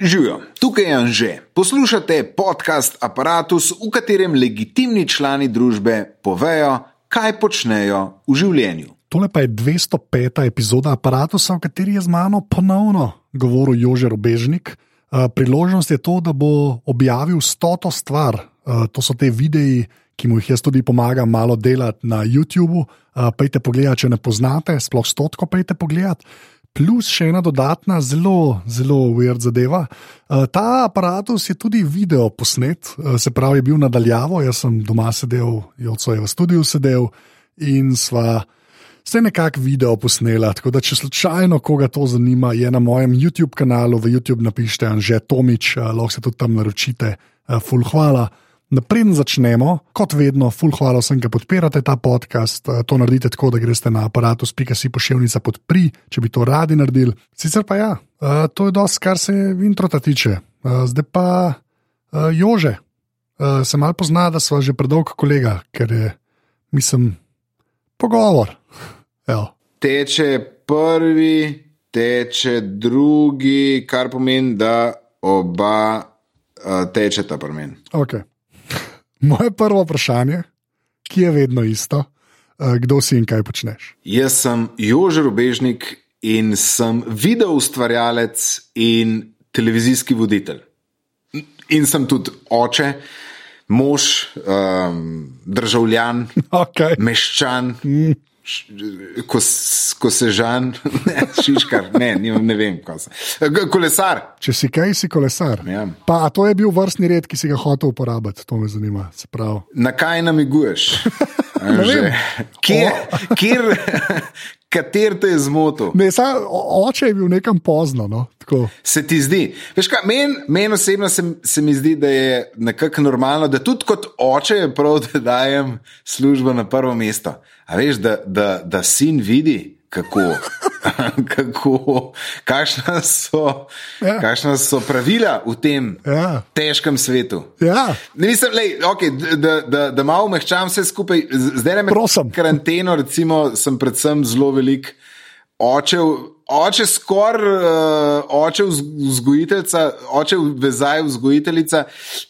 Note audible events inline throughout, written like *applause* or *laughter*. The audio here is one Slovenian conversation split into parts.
Živijo, tukaj je Anže. Poslušate podcast Apparatus, v katerem legitimni člani družbe povejo, kaj počnejo v življenju. Tole pa je 205. epizoda aparata, v kateri je z mano ponovno govoril Jože Robežnik. Uh, priložnost je to, da bo objavil stoto stvar. Uh, to so te videi, ki mu jih jaz tudi pomagam malo delati na YouTubu. Uh, pejte pogledat, če ne poznate, sploh stotko pejte pogledat. Plus še ena dodatna, zelo, zelo ured zadeva. Uh, ta aparatus je tudi video posnet, uh, se pravi, je bil nadaljavo. Jaz sem doma sedel, Joco je v studiu sedel in sva se nekako video posnela. Tako da, če slučajno koga to zanima, je na mojem YouTube kanalu, v YouTube napišite Anže Tomič, uh, lahko se tudi tam naročite, full hvala. Naprej začnemo, kot vedno, full hvala vsem, ki podpirate ta podcast. To naredite tako, da greste na aparatus.si pošiljnica podpri, če bi to radi naredili. Sicer pa ja, to je dosti, kar se introta tiče. Zdaj pa Jože, se mal pozna, da smo že predolg kolega, ker je, mislim, pogovor. *laughs* Evo. Teče prvi, teče drugi, kar pomeni, da oba uh, tečeta pri meni. Okay. Moje prvo vprašanje, ki je vedno isto, kdo si in kaj počneš? Jaz sem Jože Rubežnik in sem video ustvarjalec in televizijski voditelj. In sem tudi oče, mož, um, državljan, *laughs* okay. meščan. Mm. Ko, ko se žan, *laughs* ne, šiškar, ne, ne, ne vem, kaj se. Kolesar. Če si kaj, si kolesar. Ja. Pa, a to je bil vrstni red, ki si ga hotel uporabiti, to me zanima. Na kaj namiguješ? *laughs* kjer, kjer, kater te je zmotil? Ne, sa, oče je bil nekam pozno. No? Se ti zdi? Meni men osebno se, se mi zdi, da je nekako normalno, da tudi kot oče je prav, da dajem službo na prvo mesto. A veš, da, da, da sin vidi, kako, *laughs* kako, kakšna, so, ja. kakšna so pravila v tem ja. težkem svetu. Ja. Nisem, lej, okay, da, da, da malo mehčam vse skupaj, zdaj ne morem. Karanteno, recimo, sem predvsem zelo velik očev. Oče skor, uh, oče vzgojiteljica, oče vezaj vzgojiteljica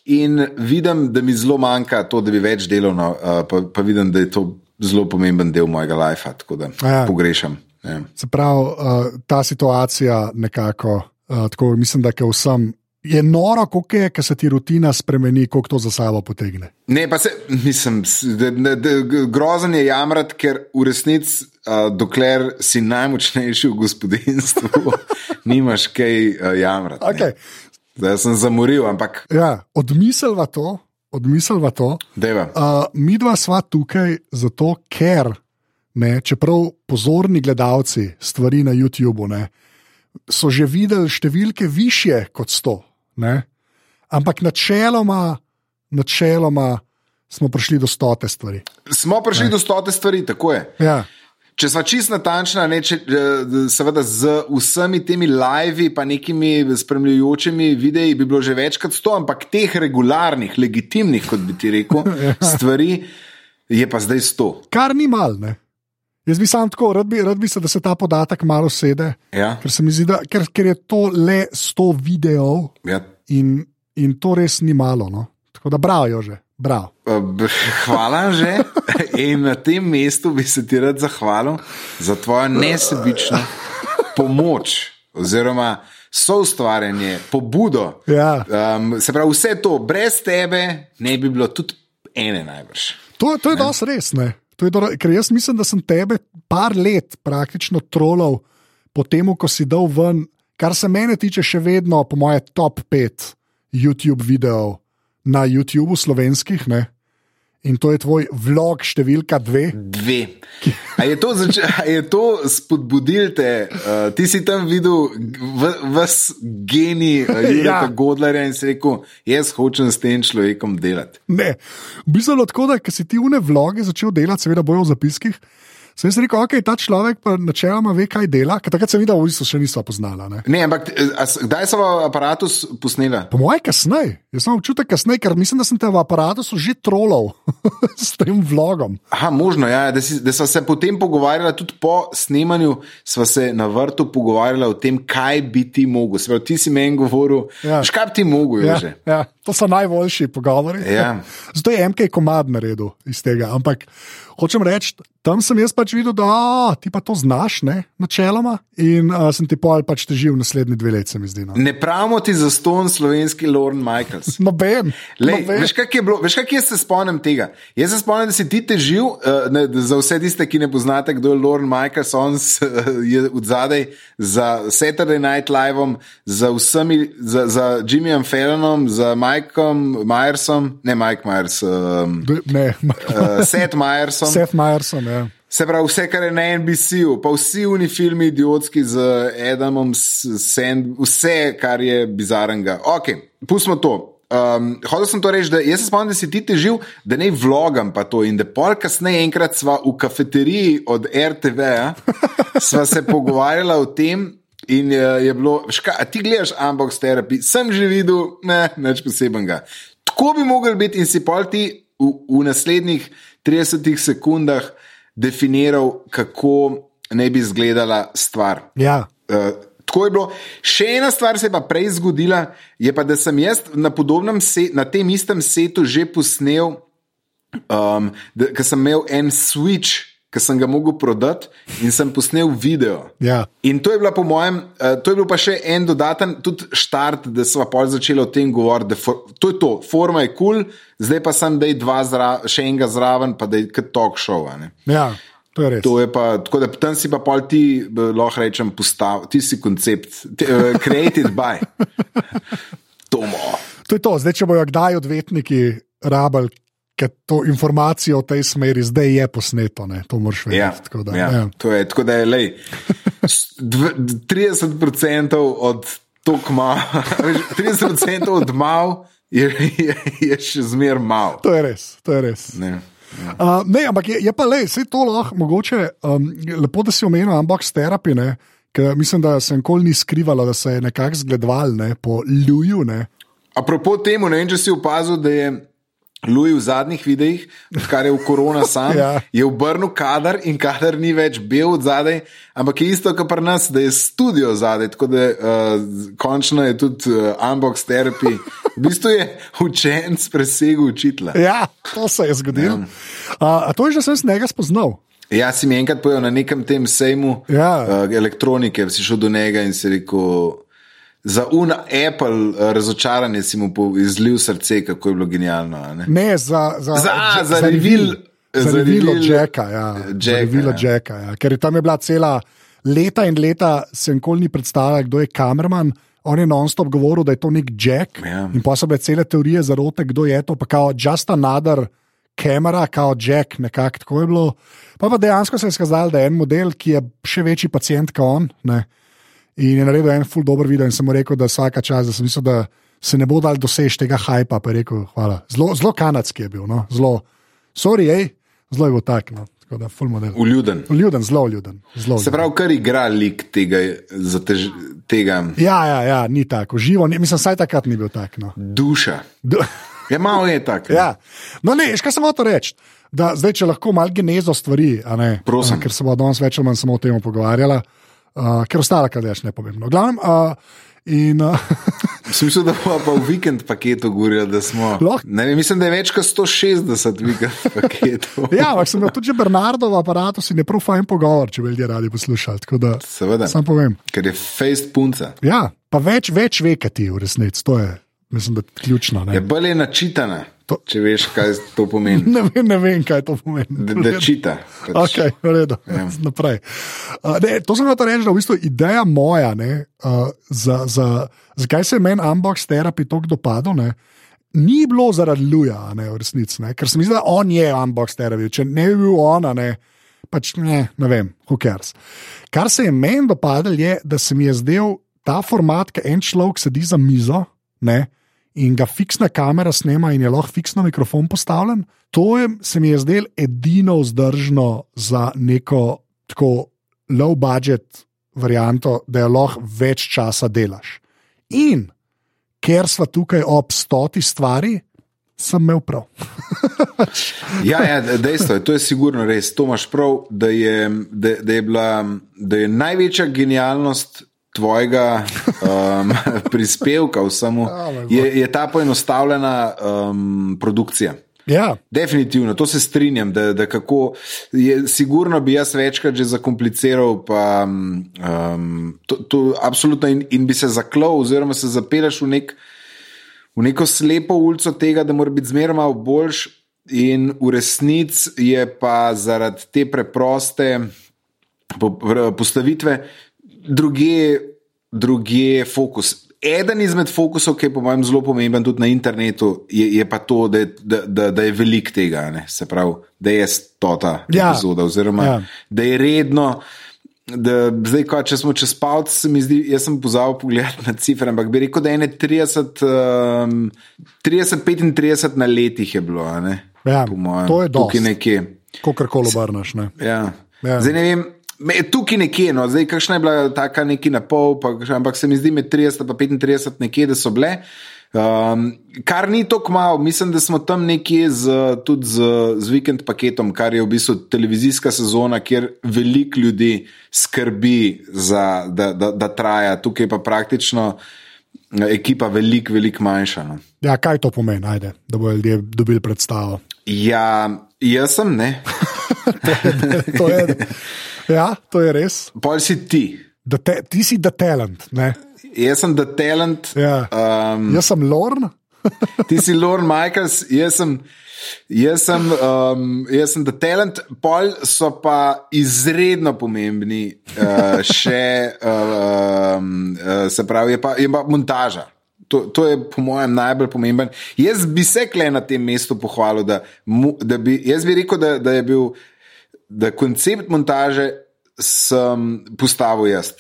in vidim, da mi zelo manjka to, da bi več delovno, uh, pa, pa vidim, da je to zelo pomemben del mojega lajfa, tako da ja. pogrešam. Ja. Se pravi, uh, ta situacija nekako, uh, tako mislim, da je vsem. Je noro, kako je, ker se ti rutina spremeni, kako to za sabo potegne. Ne, pa se, mislim, da, da, da, grozen je jamrati, ker v resnici, uh, dokler si najmočnejši v gospodinstvu, *laughs* nimaš kaj uh, jamrati. Okay. Zdaj sem zamoril, ampak. Ja, odmiselva to, odmislila to. Uh, mi dva sva tukaj zato, ker, ne, čeprav pozorni gledalci stvari na YouTubu ne, so že videli številke više kot sto. Ne, ampak načeloma, načeloma smo prišli do stote stvari. Smo prišli ne. do stote stvari, tako je. Ja. Če smo čist natančni, seveda z vsemi temi live, pa nekimi spremljajočimi videi, bi bilo že večkrat sto, ampak teh regularnih, legitimnih, kot bi ti rekel, *laughs* ja. stvari je pa zdaj sto. Kar ni mal, ne. Jaz bi sam tako, rad bi, rad bi se, da se ta podatek malo sede. Ja. Ker, zdi, da, ker, ker je to le sto videov ja. in, in to res ni malo. No. Tako da bravo, že. Bravo. Hvala že. In na tem mestu bi se ti rad zahvalil za tvojo nesebično pomoč, oziroma soustvarjanje, pobudo. Ja. Um, se pravi, vse to brez tebe ne bi bilo tudi ene najbrž. To, to je dosti res. Je do, ker jaz mislim, da sem tebe par let praktično trolal po tem, ko si dal ven, kar se mene tiče, še vedno, po moje, top 5 YouTube videov na YouTubu slovenskih. Ne? In to je tvoj vlog številka dve. Dve. A je to, to spodbudil te, uh, ti si tam videl vse genij uh, *laughs* ja. Godlerja in si rekel, jaz hočem s tem človekom delati. Ne, v bistvu je tako, da si ti vne vloge začel delati, seveda bojo v zapiskih. Sem si rekel, ok, ta človek pa načeloma ve, kaj dela, ker takrat sem videl, v bistvu še nisva poznala. Ne? Ne, ampak eh, kdaj so v aparatus posnela? Po mojem, kasneje, jaz sem občutek kasneje, ker mislim, da sem te v aparatu že trolal *laughs* s tem vlogom. Aha, možno ja, da, si- da sva se potem pogovarjala, tudi po snemanju, sva se na vrtu pogovarjala o tem, kaj bi ti mogel. Se pravi, ti si meni govoril, Ja. škaj bi ti mogel, ja. že. ja, to so najboljši pogovori. Ja. *laughs* Zato je MK komad naredil iz tega. Ampak hočem reči, tam sem jaz pač videl, da a, ti pa to znaš, ne, načeloma. In a, sem ti pol pač težil naslednji dve leti, se mi zdi. No. Ne pravimo ti za ston slovenski Lorne Michaels. *laughs* Noben. Lej, noben. veš, kaj je bilo, veš, kaj jaz se spomnim tega? Jaz se spomnim, da si ti težil, uh, ne, za vse tiste, ki ne poznate, kdo je Lorne Michaels, on s, uh, je od zadaj za Saturday Night Live, za vsemi, za, za Jimmyjem Fallonom, za Mikeom Myersom, ne Mike Myers, um, Ne, uh, Seth Myersom. *laughs* Seth Meyerson. Ja. Se pravi, vse, kar je na NBC-u, pa vsi oni filmi idiotski z Adamom, Sand, vse, kar je bizarnega. Ok, pustimo to. Um, Hodil sem to reči, da jaz se spomnim, da si ti težil, da ne vlogam pa to in da pol kasneje enkrat sva v kafeteriji od RTV, sva se pogovarjala o tem. In je, je bilo, ška, ti gledaš unbox terapi, sem že videl, ne, nič posebnega. Tako bi mogel biti in si pol ti v, v naslednjih 30 sekundah definiral, kako naj bi izgledala stvar. Ja. Uh, tako je bilo. Še ena stvar se je pa prej zgodila, je pa, da sem jaz na, podobnem se, na tem istem setu že posnel, um, ker sem imel en switch, ki sem ga mogel prodati in sem posnel video. Ja. In to je bila, po mojem, uh, to je bil pa še en dodaten tudi štart, da smo pa začeli o tem govoriti. da For, to je to, forma je kul, cool, zdaj pa sem da je dva zra, še enega zraven, pa da je kot talk show. ja, to je res. To je pa, tako da tam si pa pol ti, eh, lahko rečem, postav, ti si koncept, ti, uh, created by. *laughs* Tomo. To je to, zdaj, če bojo kdaj odvetniki rabili. Ker to informacijo v tej smeri zdaj je posneto, ne? to moraš vedeti. Ja, tako da, ja, ja. To je, tako da je lej, s- dv- 30% od tokma, 30% *laughs* od mal je, je, je še zmer mal. To je res, to je res. Ne. Uh, ne, ampak je, je pa le, vse to lahko mogoče. Um, lepo, da si omenil unbox terapi, ne, ker mislim, da se nikoli ni skrivalo, da se je nekako zgledoval ne, po Ljuju. Ne. Apropo temu, ne vem, če si opazil, da je. Louis v zadnjih videih, kar je v korona sam, *laughs* Ja. je obrnil kader in kader ni več bil od zadaj, ampak je isto kot pri nas, da je studio zadaj, tako da uh, končno je tudi uh, unbox therapy. V bistvu je učenec presegel učitla. Ja, to se je zgodilo. Ja. Uh, a to je že sem s njega spoznal. Ja, si mi enkrat povedal na nekem tem sejmu Ja. uh, elektronike, si šel do njega in si rekel. Za un Apple uh, razočaranje si mu izlil srce, kako je bilo genialno. Ne? Ne, za, za, Za- za Za za revilo reveal- Jacka. Ja, za Jacka, ja. Jacka ja. Ker je tam je bila cela leta in leta, se nikoli ni predstavljal, kdo je kamerman. On je non-stop govoril, da je to nek Jack. Ja. In pa so bile cele teorije zarote, kdo je to, pa kao just another kamera, kao Jack, nekako tako je bilo. Pa pa dejansko se je skazalo, da je en model, ki je še večji pacijent kot on. Ne? In je naredil en full dober video in sem mu rekel, da vsaka čas, da sem mislil, da se ne bo dal doseči tega hajpa, pa je rekel, hvala. Zelo, zelo kanadski je bil, no? zelo, sorry, ej, zelo je bil tak, no? tako da full model. Uljuden. Ljuden, zelo ljuden. Zelo Se pravi, kar igra lik tega, tež, tega Ja, ja, ja, ni tako, živo, ni, mislim, saj takrat ni bil tak. No. duša. D- Ja, malo je tako. *laughs* Ja. No, ne, veš, kaj sem hotel reči. Da, zdaj, če lahko malo genezo stvari, ne, Prosim. ker se bomo danes več ali manj samo o tem pogovarjali, uh, ker ostala, kar je nepomembno. V Glavnem, uh, in, uh, *laughs* Sem mislil, da bomo pa v vikend paketu govorili, da smo. Lahko. Ne, mislim, da je več kot 160 vikend paketov. *laughs* ja, ampak sem tudi Bernardo v aparatu, si ne prav fajn pogovor, če bi ljudje radi poslušali. Da, Seveda. sam povem. Ker je face punca. Ja, pa več, več ve, kaj ti v resnici, to je, mislim, da ključno. Je Ne, bolj je načitana, To- če veš, kaj to pomeni. *laughs* ne, vem, ne vem, kaj to pomeni. Da, da čita. Pač. Okay, v redu, ja. *laughs* naprej. Uh, ne, to sem hotel reči, da v bistvu ideja moja, ne, uh, za, za, zakaj se je meni unbox terapi tako dopadlo, ne, ni bilo zaradi Luja, ne, v resnici, ne, ker sem mislil, da on je unbox terapi. Če ne bi bil on, ne, pač ne, ne vem, who cares. Kar se je meni dopadlo, je, da se mi je zdel ta format, ki en človek sedi za mizo ne, in ga fiksna kamera snema in je lahko fiksno mikrofon postavljen. To je, se mi je zdelo edino vzdržno za neko tako low budget varianto, da jo lahko več časa delaš. In ker smo tukaj ob stoti stvari, sem imel prav. *laughs* Ja, ja, dejstvo je, to je sigurno res. To imaš prav, da je, da, da je, bila, da je največja genialnost tvojega um, *laughs* prispevka vsemu, je, je ta poenostavljena um, produkcija. Ja, Definitivno, to se strinjam, da, da kako je, sigurno bi jaz večkrat že zakompliciral, pa um, to, to absolutno in, in bi se zaklal, oziroma se zapeleš v, nek, v neko slepo ulico tega, da mora biti zmeraj malo boljš, in v resnici je pa zaradi te preproste po- pr- postavitve druge, druge fokus. Eden izmed fokusov, ki je po mojem zelo pomemben tudi na internetu, je, je pa to, da je, da, da, da je veliko tega, ne? se pravi, da je stota Ja. epizoda, oziroma Ja. da je redno. Da, zdaj, ko, če smo čez palce, se mi zdi, jaz sem pozabil pogledati na cifre, ampak bi rekel, da je ne 30, um, 30-35 na letih je bilo, a ne? Ja, po mojem. to je dosti. Tukaj nekje. kako koli obrneš. Ne. Ja. Ja. Zdaj ne vem, tukaj nekje, no, zdaj kakšna je bila taka neki na pol, pa, ampak se mi zdi med 30 in 35 nekje, da so bile. Um, kar ni tako malo, mislim, da smo tam nekje z, tudi z, z vikend paketom, kar je v bistvu televizijska sezona, kjer veliko ljudi skrbi, za, da, da, da traja, tukaj pa praktično eh, ekipa veliko, veliko manjša. No. Ja, kaj to pomeni, ajde, da bodo ljudje dobili predstavo? Ja, jaz sem ne, *laughs* To je, ja, to je res. pol si ti. Da te, ti si the talent. Ne? Jaz sem the talent. Ja. Um, Jaz sem Lorn. *laughs* ti si Lorne Michaels, jaz sem, jaz, sem, um, jaz sem the talent, pol so pa izredno pomembni, uh, *laughs* še, uh, um, uh, se pravi, je pa, je pa montaža. To, to je, po mojem, najbolj pomemben. Jaz bi se kle na tem mestu pohvalil, da, mu, da bi, jaz bi rekel, da, da je bil, da koncept montaže sem postavil jaz.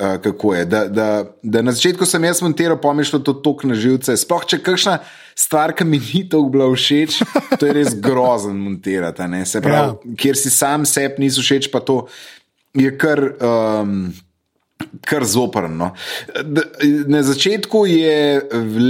Uh, kako je. Da, da, da na začetku sem jaz montiral, pomišljal to tok na živce. Sploh če kakšna stvar, ki mi ni tako bila všeč, to je res grozen montirati. Se pravi, ja. kjer si sam sebi nisi všeč, pa to je kar. Um, Kar zoprno. D- Na začetku je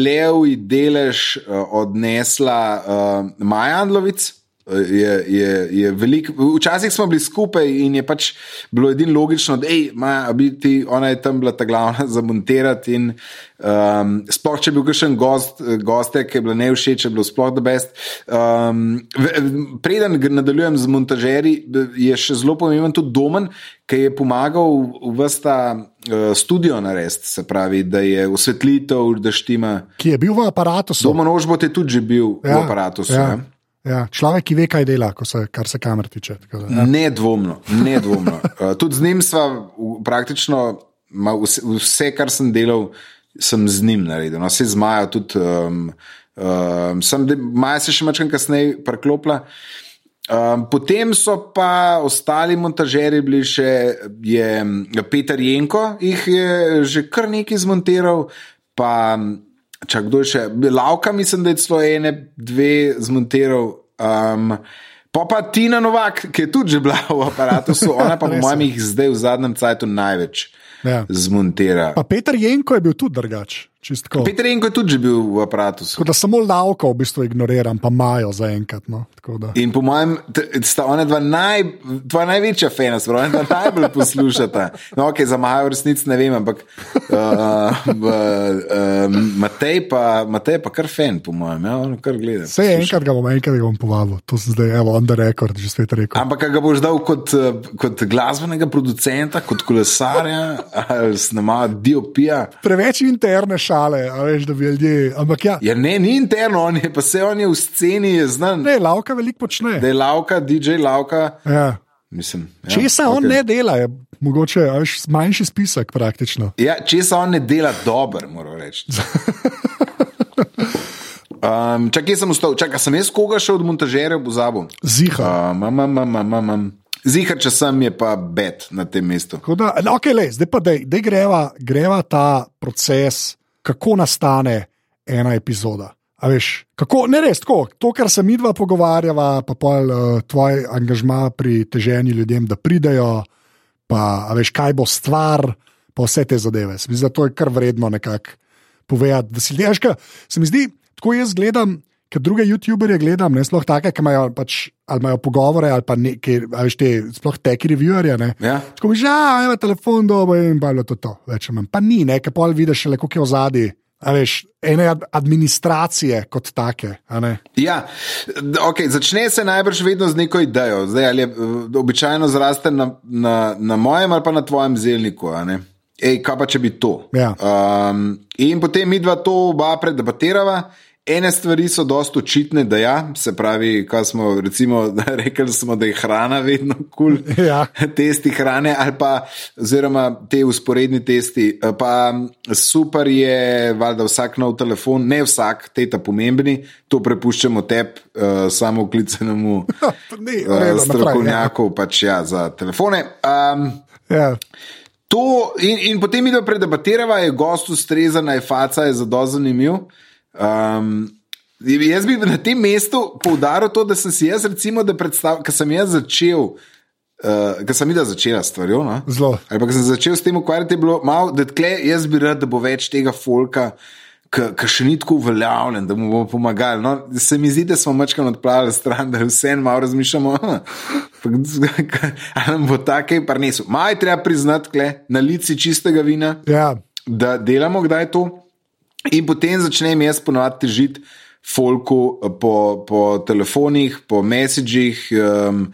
levi delež uh, odnesla uh, Maja Andlovic. Je, je, je velik, včasih smo bili skupaj in je pač bilo edino logično, da ej, Maja, a bi ti, ona je tam bila ta glavna *laughs* za montirati. In, um, sploh če je bil kakšen gost, goste, ki je bila neušeč, je bilo sploh da best. Um, preden nadaljujem z montažeri, je še zelo pomemben tudi Domen, ki je pomagal vsta uh, studio narediti, se pravi, da je osvetlitev, da štima. ki je bil v aparatu. Domen Ožbot je tudi že bil ja, v aparatu. Ja, ja. Človek, ki ve, kaj dela, se, kar se kamer tiče. Da, ja. Nedvomno, nedvomno. Uh, *laughs* tudi z njim sva praktično vse, vse, kar sem delal, sem z njim naredil. No, se z Majo tudi. Um, um, sem, Maja se še večkrat kasneje preklopila. Um, potem so pa ostali montažeri bili še, je Peter Jenko, jih je že kar nekaj zmontiral, pa čak kdo je še, Lavka, mislim, da je celo ene, dve zmontiral. Um, pa pa Tina Novak, ki je tudi že bila v aparatu, ona pa po *laughs* mojem jih zdaj v zadnjem cajtu največ Ja. zmontira. Pa Peter Jenko je bil tudi drugač. Čistko. Peter Jenko je tudi bil v aparatu. Tako da samo lavko v bistvu ignoriram, pa imajo zaenkrat. No. In po mojem, sta ona dva, naj, dva največja fena, sprav, ona dva najbolj poslušata. No, ok, za Majo v resnici ne vem, ampak uh, uh, Matej, pa, Matej pa kar fan, po mojem, ja, on kar gleda. Vse enkrat ga bom, enkrat ga bom povabil, to sem zdaj, evo, on the record, že spet rekel. Ampak ga boš dal kot, eh, kot glasbenega producenta, kot kolesarja ali snema diopija. Preveč interne šale, veš, da bi ljudje. Ampak ja, Ja, ne, ni interno, on je pa se on je v sceni, je znan. ne, lavka veliko počne. Da je lavka, DJ lavka. Ja. Mislim, ja, Česa on okej. ne dela, je mogoče veš, manjši spisek praktično. Ja, česa on ne dela dobro, moram reči. *laughs* Um, čakaj, sem ustal, čakaj, sem jaz koga še od montažerjev pozabil. Ziha. Um, um, um, um, um, um. Zihar, če sem, je pa bed na tem mestu. Da, okay, le, zdaj pa da greva, greva ta proces, kako nastane ena epizoda. A veš, kako, ne res tako, to, kar se mi dva pogovarjava, pa pol uh, tvoj angažma pri teženju ljudem, da pridejo, pa veš, kaj bo stvar, pa vse te zadeve. Se mi zdi, da to je kar vredno nekako povedati. Da si ljudeš, se mi zdi, tako jaz gledam. Ker druge YouTuberje gledam, ne sploh take, ki imajo, pač, imajo pogovore ali pa nekaj, ali te sploh teki reviewerje. Ja. Tako mi že, a ima telefon, dobro in pa je to, to več ali manj. Pa ni, ne, ker pol vidiš, le koliko je v zadnji. A veš, ene ad- administracije kot take. ne. Ja, okay, začne se najbrž vedno z neko idejo. Zdaj, ali je, običajno zraste na, na, na mojem ali pa na tvojem zelniku. ne. Ej, kaj pa če bi to? Ja. Um, in potem mi dva to oba predebatirava. Ene stvari so dosta očitne, da ja, se pravi, kaj smo recimo *laughs* rekli, smo, da je hrana vedno kul. Cool. *laughs* Ja. Testi hrane ali pa, oziroma te usporedni testi. Eh, Pa super je, valjda, vsak nov telefon, ne vsak, te ta pomembni, to prepuščamo tebi, uh, samo klicenemu uh, strokovnjaku pač, ja, za telefone. Um, Ja. To, in, in potem mi da predebatirava, je gost ustrezan, je faca, je zelo zanimiv. Um, jaz bi na tem mestu poudaril to, da sem si jaz, recimo, da predstavljam, ker sem jaz začel, uh, ker sem videl začela stvar. No? Zelo. Ali pa sem začel s tem ukvarjati, je bilo malo, da tle, jaz bi rad, da bo več tega folka. Ki še ni tako uveljavljen, da mu bomo pomagali. No, se mi zdi, da smo mačkam odpravili stran, da vseeno malo razmišljamo, "Aha, pa ali nam bo tako prinesel. Maj treba priznati, kle, na lici čistega vina, Ja. da delamo kdaj to. In potem začnem jaz ponovadi težiti folku po, po telefonih, po messagih. Um,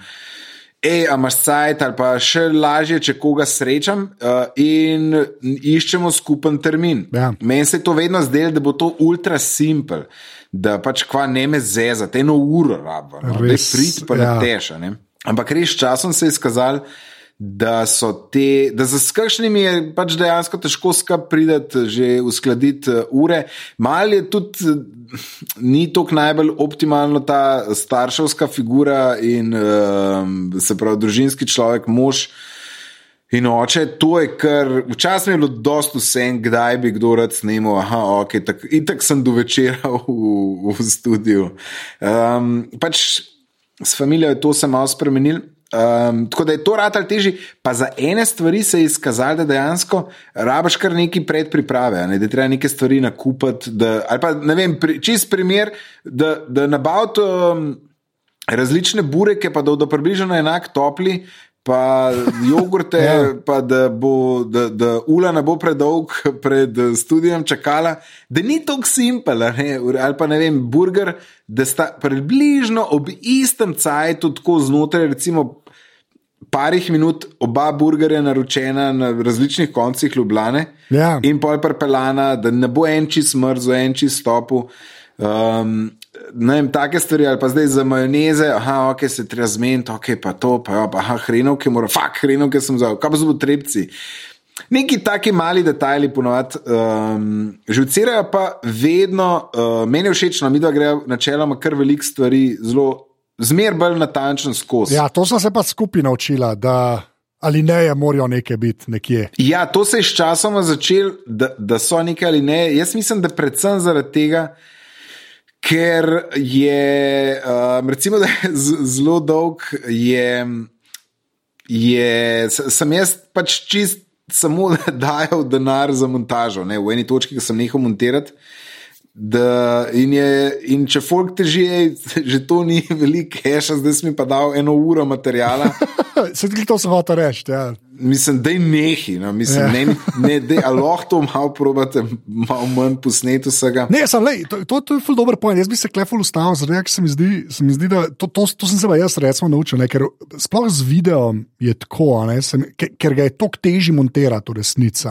Ej, a imaš sajt ali pa še lažje, če koga srečam uh, in iščemo skupen termin. Ja. Meni se je to vedno zdelo, da bo to ultra simpel, da pač kva ne me zeza, te eno uro rabo, no, da prid pa ja. ne teša. Ne? Ampak res časom se je izkazalo, da so te, da za skršnimi je pač dejansko težko skup prideti, že uskladiti eh, ure. Mal je tudi, eh, ni tako najbolj optimalno ta starševska figura in um, se pravi družinski človek, mož. In oče, to je kar, včasih je bilo dosto vse, kdaj bi kdo rad snimal, aha, ok, tak, in tako sem do večera v, v studiu. Um, pač s familijo je to se malo spremenil. Um, tako da je to rad ali teži, pa za ene stvari se je izkazalo, da dejansko rabaš kar neki predpriprave, ne, da treba neke stvari nakupiti. Da, ali pa ne vem, pri, čist primer, da, da nabaviti um, različne bureke, pa da bodo približno enak topli. Pa jogurte, *laughs* Ja. pa da, bo, da, da ula ne bo predolg pred studijem čakala, da ni tako simpel, ali pa ne vem, burger, da sta približno ob istem cajtu, tako znotraj, recimo, parih minut, oba burgerja naročena na različnih koncih Ljubljane Ja. in pol prepelana, da ne bo en čist mrzo, en čist stopu. Um, ne vem, take stvari, ali pa zdaj za majoneze, aha, ok, se treba zmeniti, ok, pa to, pa, jo, pa aha, hrenovke, mora, fak, hrenovke sem vzel, kaj pa so potrebci. Neki taki mali detajli ponovadi um, živcirajo, pa vedno, uh, meni je všeč, no, mi da grejo načeloma kar velik stvari, zelo, zmer bolj natančen skozi. ja, to sem se pa skupaj naučila, da ali ne, je morajo nekaj biti nekje. Ja, to se je sčasoma začelo, da, da so nekaj ali ne. Jaz mislim, da predvsem zaradi tega, ker je, um, recimo, *laughs* da je zelo dolg, je, je, sem jaz pač čist samo *laughs* dajal denar za montažo. Ne? V eni točki, ki sem nehal montirati. Da, in, je, in če folk teži, *laughs* že to ni *laughs* veliko keša, zdaj si mi pa dal eno uro materijala. Se *laughs* tudi to sem hotel reči. Ja. Mislim, da je nehi, no, mislim, Ja. ne, ne, dej, a lahko to malo probate, malo manj posneto vsega. Ne, sem, lej, to, to, to je ful dober pojem. Jaz bi se kleful ustavil, zaradi tega, se mi zdi, se mi zdi da to, to, to sem se pa jaz recimo naučil, ne, ker sploh z videom je tako, ne, sem, ker, ker ga je toliko težje montirati v resnici.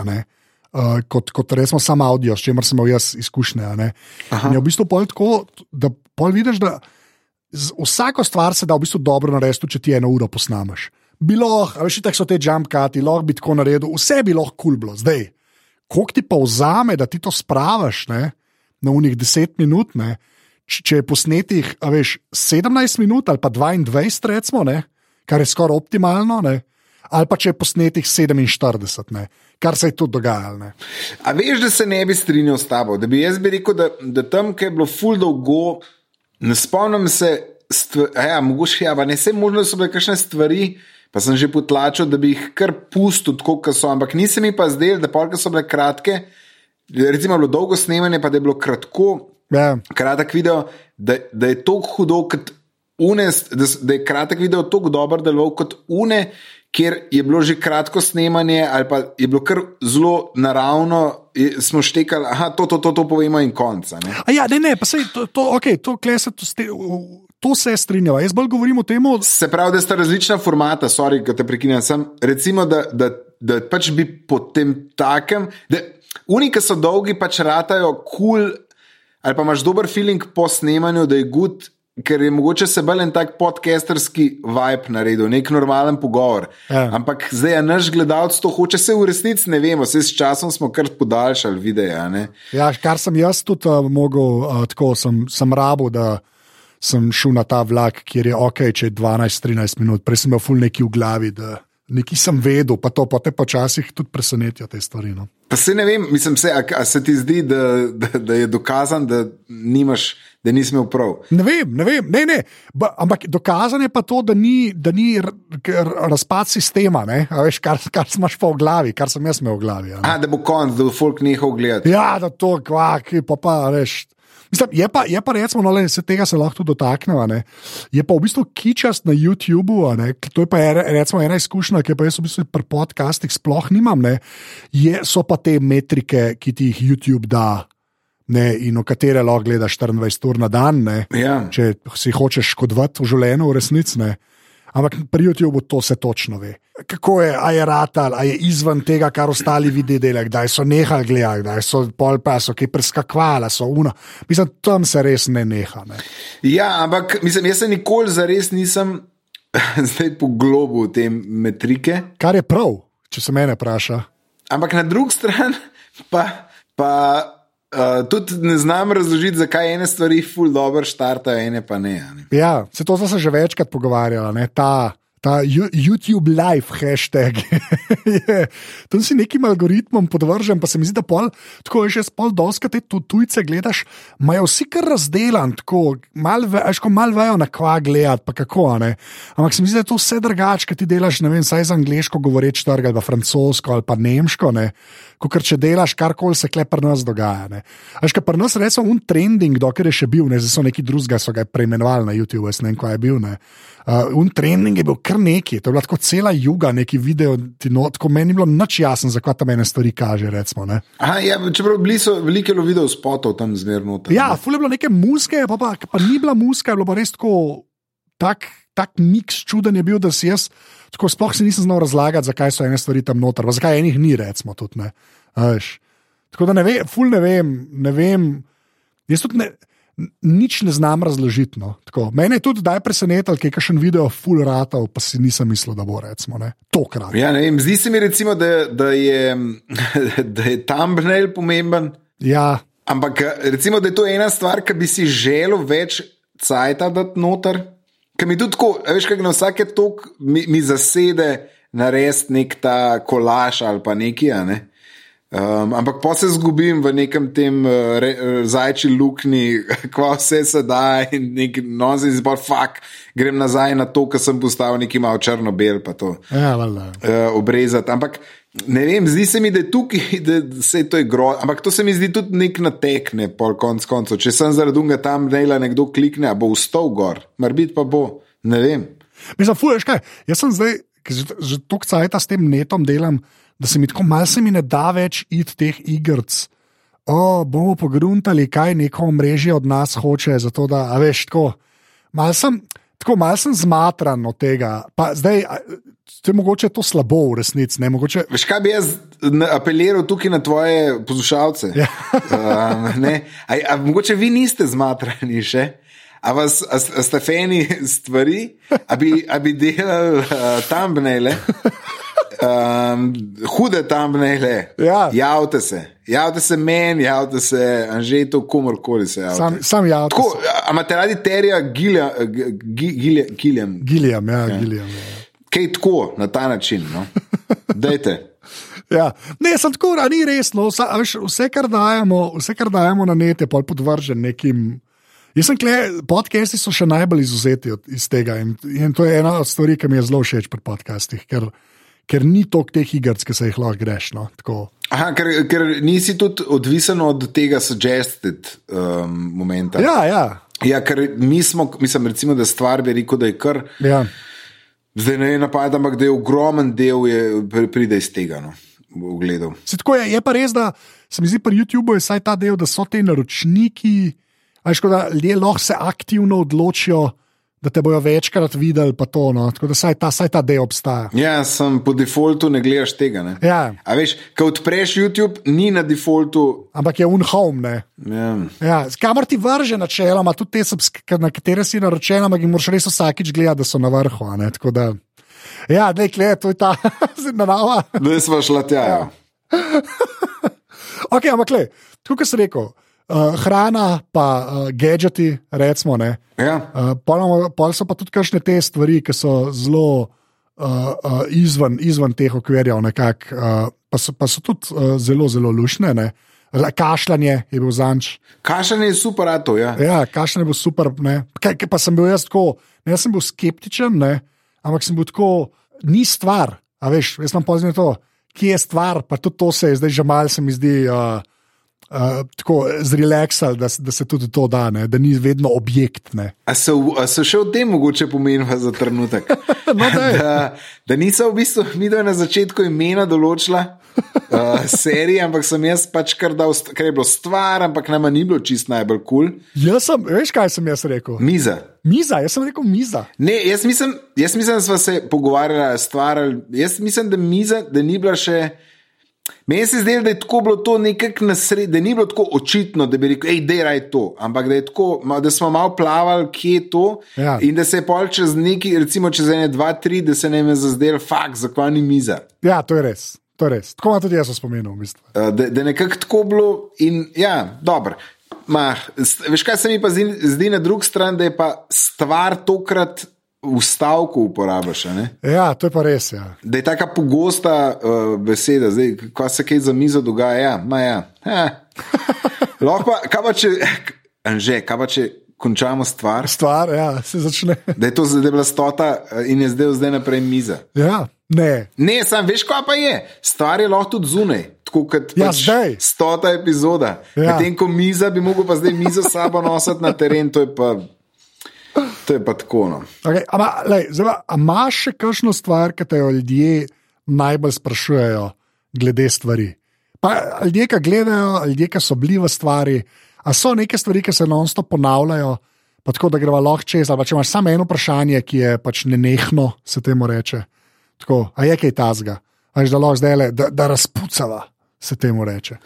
Uh, kot, kot recimo sam avdio, s čimer sem imel jaz izkušnje. Je v bistvu pol tako, da pol vidiš, da z vsako stvar se da v bistvu dobro narediti, če ti eno uro posnameš. Bilo, a veš, tako so te jump cuti, lahko bi tako naredil, vse bi lahko kul cool bilo. Zdaj, koliko ti pa vzame, da ti to spraviš ne, na unih 10 minut, ne, če je posnetih, veš, 17 minut ali pa 22, recimo, ne, kar je skoraj optimalno. Ne, ali pa če je posnetih 47, ne? kar se je tudi dogajalo. ne. A veš, da se ne bi strinjal s tabo? Da bi jaz bi rekel, da, da tam, kjer je bilo ful dolgo, ne spomnim se, stv, ja, mogoče ja, ne vse možno, da so bile kakšne stvari. Pa sem že potlačil, da bi jih kar pustil, tako kot so. Ampak nisem mi pa zdel, da polk so bile kratke. Recimo, je bilo dolgo snemanje, pa da je bilo kratko, Ja. kratek video, da, da je tako hudo, kot unes, da, da je kratek video tako dober deloval kot une, kjer je bilo že kratko snemanje, ali pa je bilo kar zelo naravno, je- smo štekali, da to, to, to, to povemo in konca. Ne? A ja, ne, ne, pa sej, to, to, okay, to, kle se, to, ste, to se strinjava. Jaz bolj govorim o tem, Se pravi, da sta različna formata, sorry, da te prekinem. Sem, recimo, da, da, da pač bi po tem takem, da unike so dolgi, pač ratajo kul, cool, ali pa imaš dober feeling po snemanju, da je gud. Ker je mogoče se bolj en tak podcasterski vibe naredil, nek normalen pogovor. Ja. Ampak zdaj je naš gledalec to hoče, se v resnici ne vemo, se s časom smo kar podaljšali videe. ja, kar sem jaz tudi uh, mogel, uh, tako sem, sem rabo, da sem šel na ta vlak, kjer je ok, če je 12-13 minut, prej sem imel ful neki v glavi, da nekaj sem vedel, pa to pa te počasih tudi presenetijo te stvari. No. Pa se ne vem, mislim, se, a, a se ti zdi, da, da, da je dokazan, da, nimaš, da nisi imel prav. Ne vem, ne vem, ne, ne. Ba, ampak dokazano je pa to, da ni, da ni razpad sistema, ne? A veš, kar, kar imaš pa v glavi, kar sem jaz imel v glavi. a ne. A, da bo konc, da bo folk nehal gledati. Ja, da to, kvaki, pa pa veš. Mislim, je, pa, je pa recimo, no, le, se tega se lahko dotaknemo. ne. Je pa v bistvu kičast na YouTubu, to je pa ena, recimo, ena izkušnja, ki pa jaz v bistvu pri podcastih sploh nimam. Ne, je, so pa te metrike, ki ti jih YouTube da. Ne, in v katere lahko gledaš 24 ur na dan, ne, Ja. če si hočeš škodovati v življenju, v resnici. Ampak pri YouTubu to se točno ve. Kako je, a je ratal, a je izven tega, kar ostali vidi delajo, kdaj so nehali gledati, kdaj so pol pa so ki preskakvala, so uno. Mislim, tam se res ne neha. Ne. ja, ampak mislim, jaz se nikoli zares nisem *laughs* zdaj poglobil v te metrike. Kar je prav, če se mene vpraša. Ampak na drugi strani pa, pa uh, tudi ne znam razložiti, zakaj ene stvari ful dobro štartajo, ene pa ne. ne. Ja, se to smo se že večkrat pogovarjali, ne, ta, ta YouTube live hashtag. *laughs* je, tam si nekim algoritmom podvržen, pa se mi zdi, da pol, tako je že spol doska te tu, tujce gledaš, imajo vsi kar razdelan, tako malo ve, malo vejo na kva gledati, pa kako, ne. Ampak se mi zdi, da je to vse drugače, ker ti delaš, ne vem, saj za angliško govoreč trg ali pa francosko ali pa nemško, ne. Kot če delaš karkoli se kle pri nas dogaja. Ne. Až kar pri nas recimo un trending, dokler je še bil, ne, zdaj so neki drugega, so ga preimenovali na YouTube, jaz ne vem, kaj je bil. Ne. Uh, un trending je bil kar neki, to je bila tako cela juga, neki video, no, tako meni ni bilo nič jasno, zakaj tam ene stvari kaže. Recimo, ne. Aha, ja, čeprav bili so veliko video spotov tam zmerno. ja, ful je bilo neke muske, pa, pa, pa ni bila muska, je bilo pa res tako, tak, tak miks čuden je bil, da si jaz tako sploh si nisem znal razlagati, zakaj so ene stvari tam noter, zakaj enih ni, recimo, tudi ne. A veš. Tako da ne vem, ful ne vem, ne vem. Jaz tudi ne, nič ne znam razložiti. No. Tako, Mene je tudi zdaj presenetilo, ker je kakšen video full ratov, pa si nisem mislil, da bo recimo ne. Tokrat. Ja, ne vem, zdi se mi, recimo, da, da, je, *laughs* da je thumbnail pomemben. Ja, Ampak recimo, da je to ena stvar, ki bi si želel več cajta dati noter. Ker mi tudi tako, veš, kaj na vsake tok mi, mi zasede narediti nek ta kolaž ali pa nekaj. Ne? Um, ampak pa se zgubim v nekem tem uh, re, uh, zajči luknji, *laughs* kva vse se da in nek nonsens, pa fuk, grem nazaj na to, kar sem postavil neki malo črno-bel, pa to ja uh, obrezati. Ampak ne vem, zdi se mi, da je tukaj, *laughs* da se to je grozno. Ampak to se mi zdi tudi nek natekne, pol konc koncev. Če sem zaradi unga tam naila nekdo klikne, bo vstal gor, morbit pa bo, ne vem. Mislim, fuj, veš kaj, jaz sem zdaj, ki že, že toliko cajta s tem netom delam, da se mi tako malce mi ne da več iti teh igrc. O, bomo pogruntali, kaj neko mrežje od nas hoče, zato da, a veš, tako. Mal sem, tako mal sem zmatran od tega. Pa zdaj, to je mogoče to slabo v resnici, mogoče. Veš, kaj bi jaz apeliral tukaj na tvoje poslušalce? Ja. um, ne? a, a mogoče vi niste zmatrani še? A, vas, a, a ste fani stvari, a bi, a bi delali uh, thumbnaile, um, hude thumbnaile. Ja. Javite se, javite se meni, javite se Anžetu, komorkoli se javite. Sam, sam ja, Tako, a imate radi terja Gilja- Gilja- Giljem? Gilliam, ja, ja. Gilliam. Ja. kaj tako, na ta način. No? *laughs* Dajte. Ja. Ne, sem tako, a ni resno. Vse, a veš, vse, kar dajemo, vse, kar dajemo na net, je podvržen nekim. Jaz sem kle, podcasti so še najbolj izuzeti od, iz tega. In, in to je ena od stvari, ki mi je zelo všeč pri podcastih, ker, ker ni toliko teh iger, ki se jih lahko greš. No, tako. Aha, ker, ker nisi tudi odvisen od tega suggested um, momenta. Ja, ja. Ja, ker mi smo, mislim, recimo, da stvar bi rekel, da je kar. ja. Zdaj ne napadam, ampak da je ogromen del, je, pri- pride iz tega. No, v gledu. Se tako je, je pa res, da se mi zdi pri YouTubu je vsaj ta del, da so ti naročniki, a veš, ko da ljudje lahko se aktivno odločijo, da te bojo večkrat videli, pa to. No. Tako da saj ta, saj ta del obstaja. Ja, sem po defaultu ne gledaš tega. Ne? Ja, A veš, ko odpreš YouTube, ni na defaultu. ampak je unhome, ne. Ja. Ja, kamor ti vrže načeloma, tudi te, na katere si naročen, ampak jih moraš res vsakič gledati, da so na vrhu. ne, Da, ja, ne, gled, to je ta narava. Da smo šla tja. Ja. *laughs* Okay, ampak, le, kot sem rekel, uh, hrana, pa uh, gadgeti, recimo. Ne, Ja. uh, pol, pol so pa tudi kakšne te stvari, ki so zelo uh, uh, izven, izven teh okvirjev, nekak, uh, pa, so, pa so tudi uh, zelo, zelo lušne. Ne. Kašljanje je bil zanč. Kašanje je super, a to je. Ja. Ja, kašljanje je bil super. ne. Kaj, kaj pa sem bil jaz tako, ne, jaz sem bil skeptičen, ne, ampak sem bil tako, ni stvar. A veš, jaz sem pozneje to, ki je stvar, pa tudi to se je zdaj že malo, se mi zdi. Uh, Uh, tako zrelaksal, da, da se tudi to da, ne? da ni vedno objekt. Ne? A se, v- a se še o tem mogoče pomeniva za trenutek? *laughs* No, daj. da, da niso v bistvu mi na začetku imena določila uh, *laughs* serije, ampak sem jaz pač kar dal, ker je bilo stvar, ampak nama ni bilo čist najbolj kul. Cool. Jaz sem, veš kaj sem jaz rekel? Miza. Miza, jaz sem rekel miza. Ne, jaz mislim, jaz mislim, da smo se pogovarjali, stvarali. Jaz mislim, da miza, da ni bila še. Meni se zdi, da je tako bilo to nekako na sredi, da ni bilo tako očitno, da bi rekel, hej, da je to. Ampak da, je tako, da smo malo plavali, kje je to. Ja. In da se je pol čez neki, recimo čez ene, dva, tri, da se nam je zazdel, fakt, zakaj ni miza. Ja, to je res. To je res. Tako imam tudi jaz v spominu. v bistvu. Uh, Da, da je nekako tako bilo in ja, dobro. Ma, veš, kaj se mi pa zdi, zdi na drugi strani, da je pa stvar tokrat v stavku uporabiš. Ja, to je pa res. Ja. Da je tako pogosta uh, beseda, zdaj, ko se kaj za mizo dogaja. Ja, ma ja. Eh. *laughs* Lahko pa, kaj pa če, Anže, kaj pa če končamo stvar, Stvar, ja, se začne. da je to zdaj bila stota eh, in je zdaj, zdaj naprej miza. Ja, ne. Ne, sam veš, kaj pa je. Stvar je lahko tudi zunaj. Tako kot Ja, pač zdaj. stota epizoda. Ja. Medtem ko miza bi mogel pa zdaj mizo sabo nositi na teren, to je pa, to je pa tako. No. Okay, ama, lej, a imaš še kakšno stvar, ki te jo ljudje najbolj sprašujejo glede stvari? Pa ljudje, ki gledajo, ljudje, ki so bili v stvari, a so neke stvari, ki se non-stop ponavljajo, pa tako da greva lahko čez. Ali pa če imaš samo eno vprašanje, ki je pač nenehno, se temu reče. Tako, a je kaj tazga? A veš, da lahko zdaj le, da, da razpucava, se temu reče.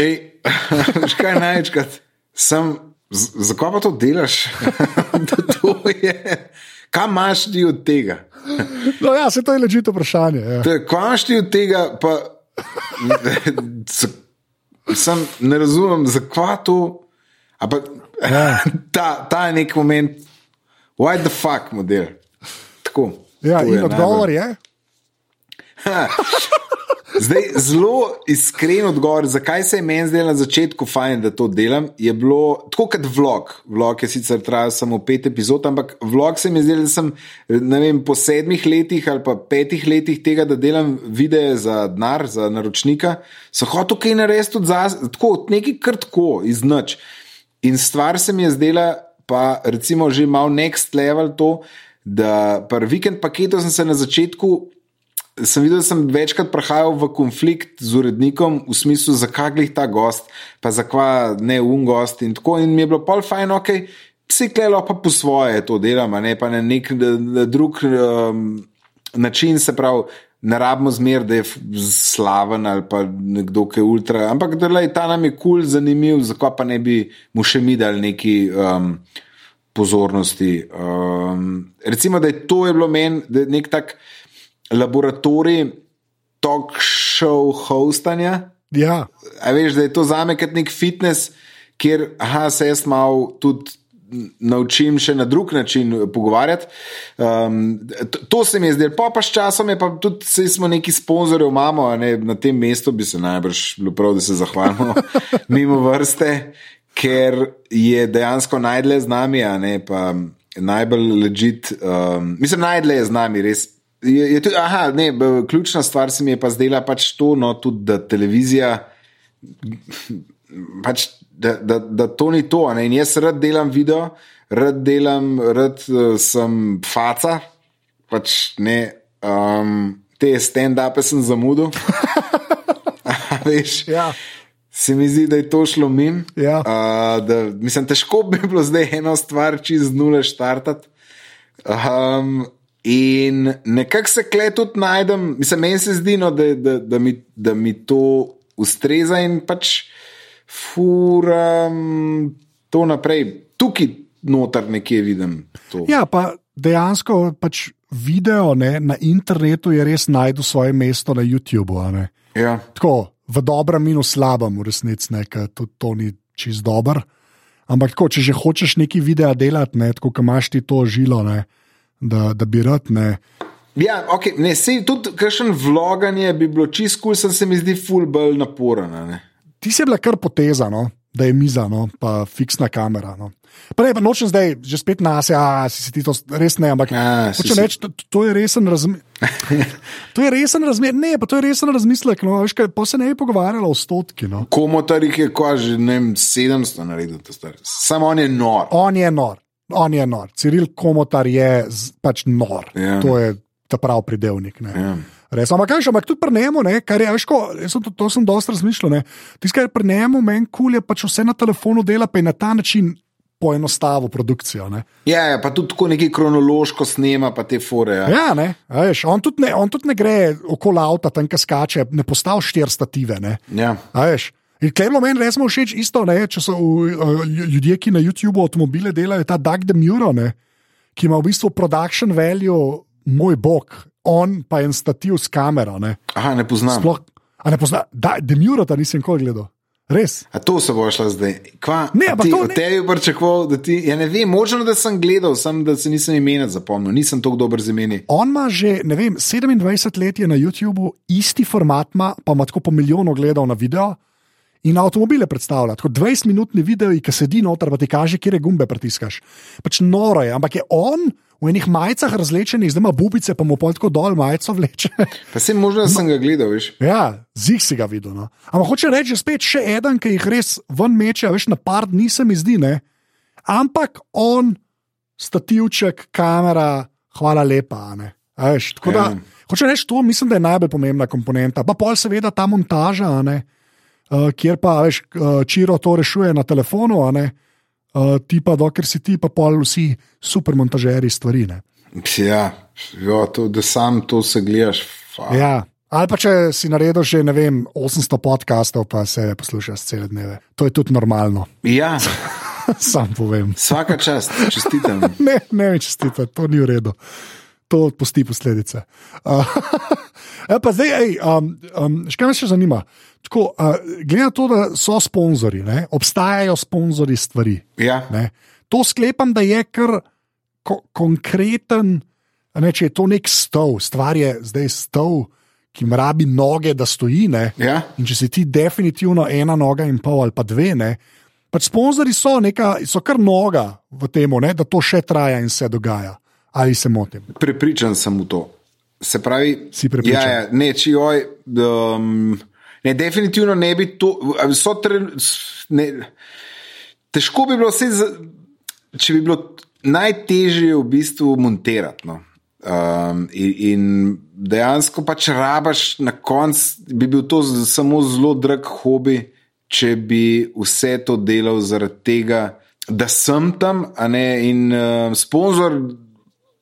Ej, *laughs* veš kaj največkrat? Sem, z- zakaj pa to delaš? *laughs* To je. Kaj imaš ti od tega? No, ja, se to je ležito vprašanje. Ja. Kaj imaš ti od tega? Pa, *laughs* sem, ne razumem, zakaj to. Pa, Ja. *laughs* ta, ta je nek moment, why the fuck model. Tako. Ja, in je odgovor najbolj- je. Zdaj, zelo iskren odgovor, zakaj se je meni zdelo na začetku fajn, da to delam, je bilo tako kot vlog. Vlog je sicer trajal samo pet epizod, ampak vlog se mi je zdelo, da sem vem, po sedmih letih ali pa petih letih tega, da delam videe za denar, za naročnika, so hotel kaj narediti tudi za tako, nekaj krtko, iz noč. In stvar se mi je zdela, pa recimo že malo next level to, da pri vikend paketu sem se na začetku sem videl, da sem večkrat prihajal v konflikt z urednikom, v smislu, zakaj glih ta gost, pa zakaj ne un gost. In, tako, in mi je bilo pol fajn, ok, vsi klelo pa po svoje to delam, a ne pa na nek na, na drug um, način, se pravi. Ne rabimo zmer, da je slaven ali pa nekdo, ki je ultra. Ampak da lej, ta nam je kul, cool, zanimiv, zakaj pa ne bi mu še mi dali neki um, pozornosti. Um, recimo, da je to je bilo meni, da je nek tak laboratorij talk show hostanja. Ja, A veš, da je to za me kot nek fitness, kjer aha, se jaz malo tudi naučim še na drug način pogovarjati. Um, to, to se mi je zdelo, pa, pa s časom je pa tudi, sej smo neki sponzorjev, imamo ne, na tem mestu, bi se najbrž bilo prav, da se zahvalimo *laughs* mimo vrste, ker je dejansko najdlje z nami, a ne pa najbolj ležit. Um, mislim, najdlje je z nami, res. Je, je tudi, aha, ne, ključna stvar se mi je pa zdela pač to, no, tudi da televizija pač, da, da, da to ni to. Ne? In jaz rad delam video, rad delam, rad uh, sem faca, pač ne. Um, te stand-upe sem zamudil. *laughs* Veš, Ja. se mi zdi, da je to šlo mim. Ja. Uh, da, mislim, težko bi bilo zdaj eno stvar čez nule štartati. Um, in nekako se kle tudi najdem, mislim, meni se zdi, no, da, da, da, mi, da mi to ustreza in pač furam to naprej. Tukaj noter nekje vidim to. Ja, pa dejansko pač video ne, na internetu je res najdu svoje mesto na YouTubu. Ja. Tako, v dobrem in v slabem, v resnici, ne, ker tudi to ni čist dober. Ampak tako, če že hočeš neki video delati, ne, tako kot imaš ti to žilo, ne, da, da bi rad. Ne, Ja, okay, ne, sej, tudi kakšen vloganje bi bilo čist kul, cool, se mi zdi ful bolj naporen. a ti si bila kar poteza, no, da je miza, no, pa fiksna kamera. No. Pa ne, pa nočem zdaj, že spet nas, ja, si, si ti to res ne, ampak si hočem si- reči, to, to je resen razmer. *laughs* to je resen razmer, ne, pa to je resen razmislek. No, veš, kaj, pa se ne bi pogovarjala o stotki. No. Komotarjih je ko že ne vem, 700 naredil, to star. samo on je nor. On je nor, on je nor. Ciril Komotar je z, pač nor. Ja. To je ta prav pridevnik. ne. Ja. Res, ampak kaj še, ampak tudi pri njemu, ne, kar je, veš, ko, sem to, to sem dosta razmišljal. Tisto, kar je pri njemu, meni kul cool je pač vse na telefonu dela, pa je na ta način poenostavil produkcijo. Ne. Ja, ja, pa tudi tako neki kronološko snema, pa te fore. Ja. Ja, ne, veš, on, tudi ne, on tudi ne gre okoli avta, tam kaj skače, ne postavi štiri stative. Ne, Ja. a veš. In kaj je bilo meni resno všeč, isto, ne, če so uh, ljudje, ki na YouTubu avtomobile delajo, ta Doug Demuro, ne, ki ima v bistvu production value, moj bog, on pa je en stativ s kamero. Ne. Aha, ne poznam. Sploh, a ne pozna, da, Demuro ta nisem nikoli gledal. Res. A to se bo šla zdaj. Kva, Ne, ampak ti, to ne- tebi pričakoval, da ti. Ja, ne vem, možno, da sem gledal, sem, da se nisem imena zapomnil, nisem tako dober z imeni. On ima že ne vem, 27 let je na YouTubu, isti format ima, pa ima tako po milijonu gledal na video. In avtomobile predstavlja, tako 20-minutni video, ki sedi noter, pa ti kaže, kje gumbe pritiskaš. Pač noro je, ampak je on v enih majicah razlečenih, zdaj ima bubice, pa mu tako dol majico vleče. *laughs* Pa se možno, da sem ga gledal, veš. ja, zig si ga videl. No. Ampak hoče reči, že spet še eden, ki jih res ven meče, a veš, na par dni se mi zdi, ne. Ampak on, stativček, kamera, hvala lepa. a ne. Veš, tako da, Ja. hoče reči, to mislim, da je najbolj pomembna komponenta. Pa pol seveda ta montaža, ne, uh, kjer pa veš, Čiro to rešuje na telefonu, a ne, uh, ti pa, dokler si ti, pa pol vsi super montažeri stvari. Ne. Ja, jo, to, da sam to se gledaš. fa. Ja. Ali pa če si naredil že vem, 800 podkastov, pa se poslušaš cele dneve. To je tudi normalno, ja, *laughs* sam povem. vsaka čast, čestitam. *laughs* Ne, ne mi čestite, to ni v redu. To odpusti posledice. Uh, *laughs* pa zdaj, ej, um, um, še kaj me še zanima? Tako, uh, glede na to, da so sponzorji, obstajajo sponzorji stvari. Ja, Ne, to sklepam, da je kar ko konkreten, ne, če je to nek stol, stvar je zdaj stol, ki ima rabi noge, da stoji. Ne, ja. In če si ti definitivno ena noga in pol ali pa dve, ne, pač sponzorji so, neka, so kar noga v tem, da to še traja in se dogaja. Ali se motim? Prepričan sem v to. Se pravi, Si prepričan? Ja, ja, ne, če joj. Um, ne, definitivno ne bi to. so Tre, ne, težko bi bilo vse, če bi bilo najtežje v bistvu montirati. No. Um, in, in dejansko pač rabaš na koncu, bi bil to samo zelo drag hobi, če bi vse to delal zaradi tega, da sem tam, ne in uh, sponzor,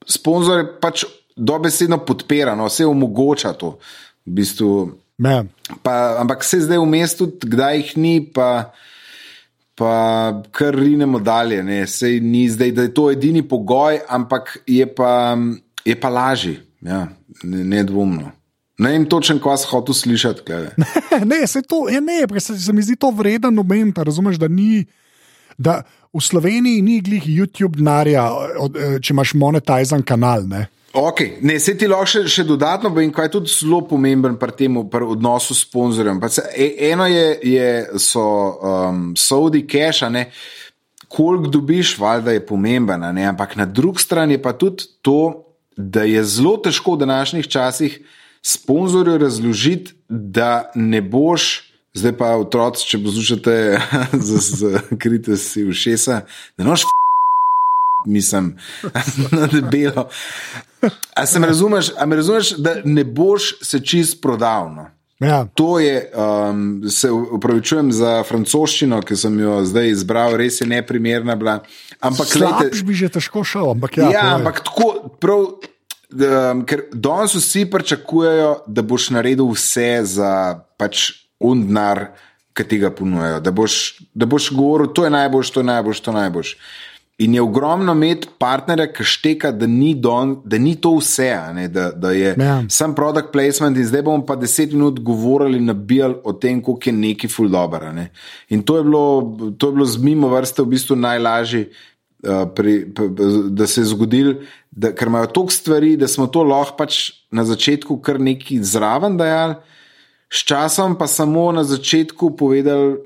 sponzor je pač dobesedno podpira, no, vse omogoča to. V bistvu, Ne. pa, ampak se zdaj v mestu, kdaj jih ni, pa, pa kar rinemo dalje. Ne. Sej ni zdaj, da je to edini pogoj, ampak je pa, je pa lažji, ja, ne- nedvomno. Ne vem točno, kaj sem hotel slišati. *laughs* Ne, se to, ja, ne, se, se mi zdi to vreden moment, razumeš, da ni. Da v Sloveniji ni glih YouTube denarja, eh, če imaš monetizen kanal. Ne? Okay. Ne, se ti lahko še, še dodatno povem, kaj je tudi zelo pomemben pri tem pri odnosu s sponzorjem. E- Eno je, je so um, Saudi cash. Koliko dobiš, valjda je pomemben, ne? ampak na drugi strani je pa tudi to, da je zelo težko v današnjih časih sponzorju razložiti, da ne boš. Zdaj pa otroci, če poslušate, *laughs* zakrite si ušesa, da noš mislim, *laughs* na debelo. A se me razumeš, a me razumeš, da ne boš se čist prodal? No? Ja. To je, um, se upravičujem za francoščino, ki sem jo zdaj izbral, res je neprimerna bila. Ampak, Slabš glejte, bi že težko šel, ampak ja. ja, ja povej. ampak tako, prav, um, ker danes vsi pričakujejo, da boš naredil vse za pač undnar, ki ti ga ponujajo. Da boš, da boš govoril, to je najboljš, to je najboljš, to je najboljš. In je ogromno imeti partnerja, ki šteka, da ni, don, da ni to vse, ne, da, da je Ja. sam product placement, in zdaj bomo pa deset minut govorili, nabijali o tem, kako je neki full dobro. ne. In to je bilo, to je bilo z mimo vrste v bistvu najlažje. Uh, pri, p, p, da se je zgodil, da, ker imajo toliko stvari, da smo to lahko pač na začetku kar neki zraven dajali, s časom pa samo na začetku povedali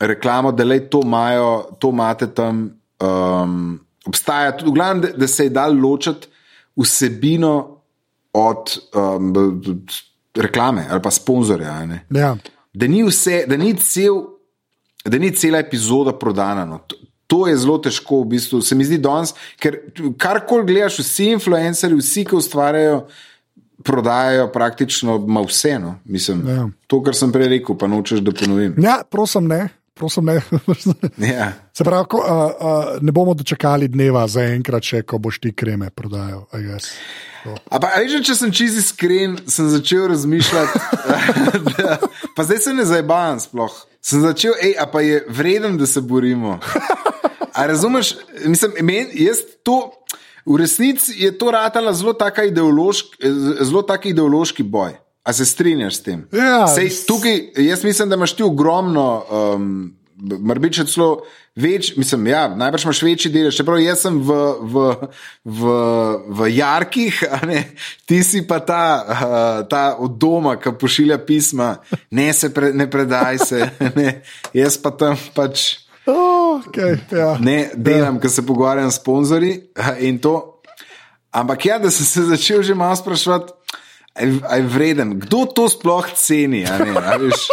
reklamo, da le to imajo, to imate tam. Um, obstaja tudi, glavnem, da, da se je dal ločiti vsebino od um, b- reklame ali pa sponzorja. Ja. Da ni, vse, da, ni cel, da ni cela epizoda prodana. No. To, to je zelo težko, v bistvu, se mi zdi danes, ker karkoli gledaš, vsi influencerji, vsi, ki ustvarjajo, prodajajo praktično vse. No. Mislim, Ja. To, kar sem prej rekel, pa nočeš, da ponovim. ja, prosim, ne. Prosim, ne. *laughs* Ja. Se pravi, ko, uh, uh, ne bomo dočakali dneva za enkrat, še, ko boš ti kreme prodajal. I guess. To. A pa, a veš, če sem čisti iskren, sem začel razmišljati, *laughs* da, pa zdaj se ne zabavam sploh. Sem začel, ej, a pa je vreden, da se borimo. A razumeš, mislim, men, jaz to. V resnici je to ratala zelo taka ideološki, zelo tak ideološki boj. A se strinjaš s tem? Ja, Sej, tukaj, jaz mislim, da imaš ti ogromno, um, morda še celo več, mislim, ja, najbrž imaš večji delež. Čeprav jaz sem v, v, v, v jarkih, ne, ti si pa ta, uh, ta od doma, ki pošilja pisma, ne se pre, ne predaj se, *laughs* ne, jaz pa tam pač. Oh, okay, ja. Ne, delam, ker se pogovarjam s sponzorji in to. Ampak ja, da sem se začel že malo sprašovati, aj vreden, kdo to sploh ceni. A ne, a veš,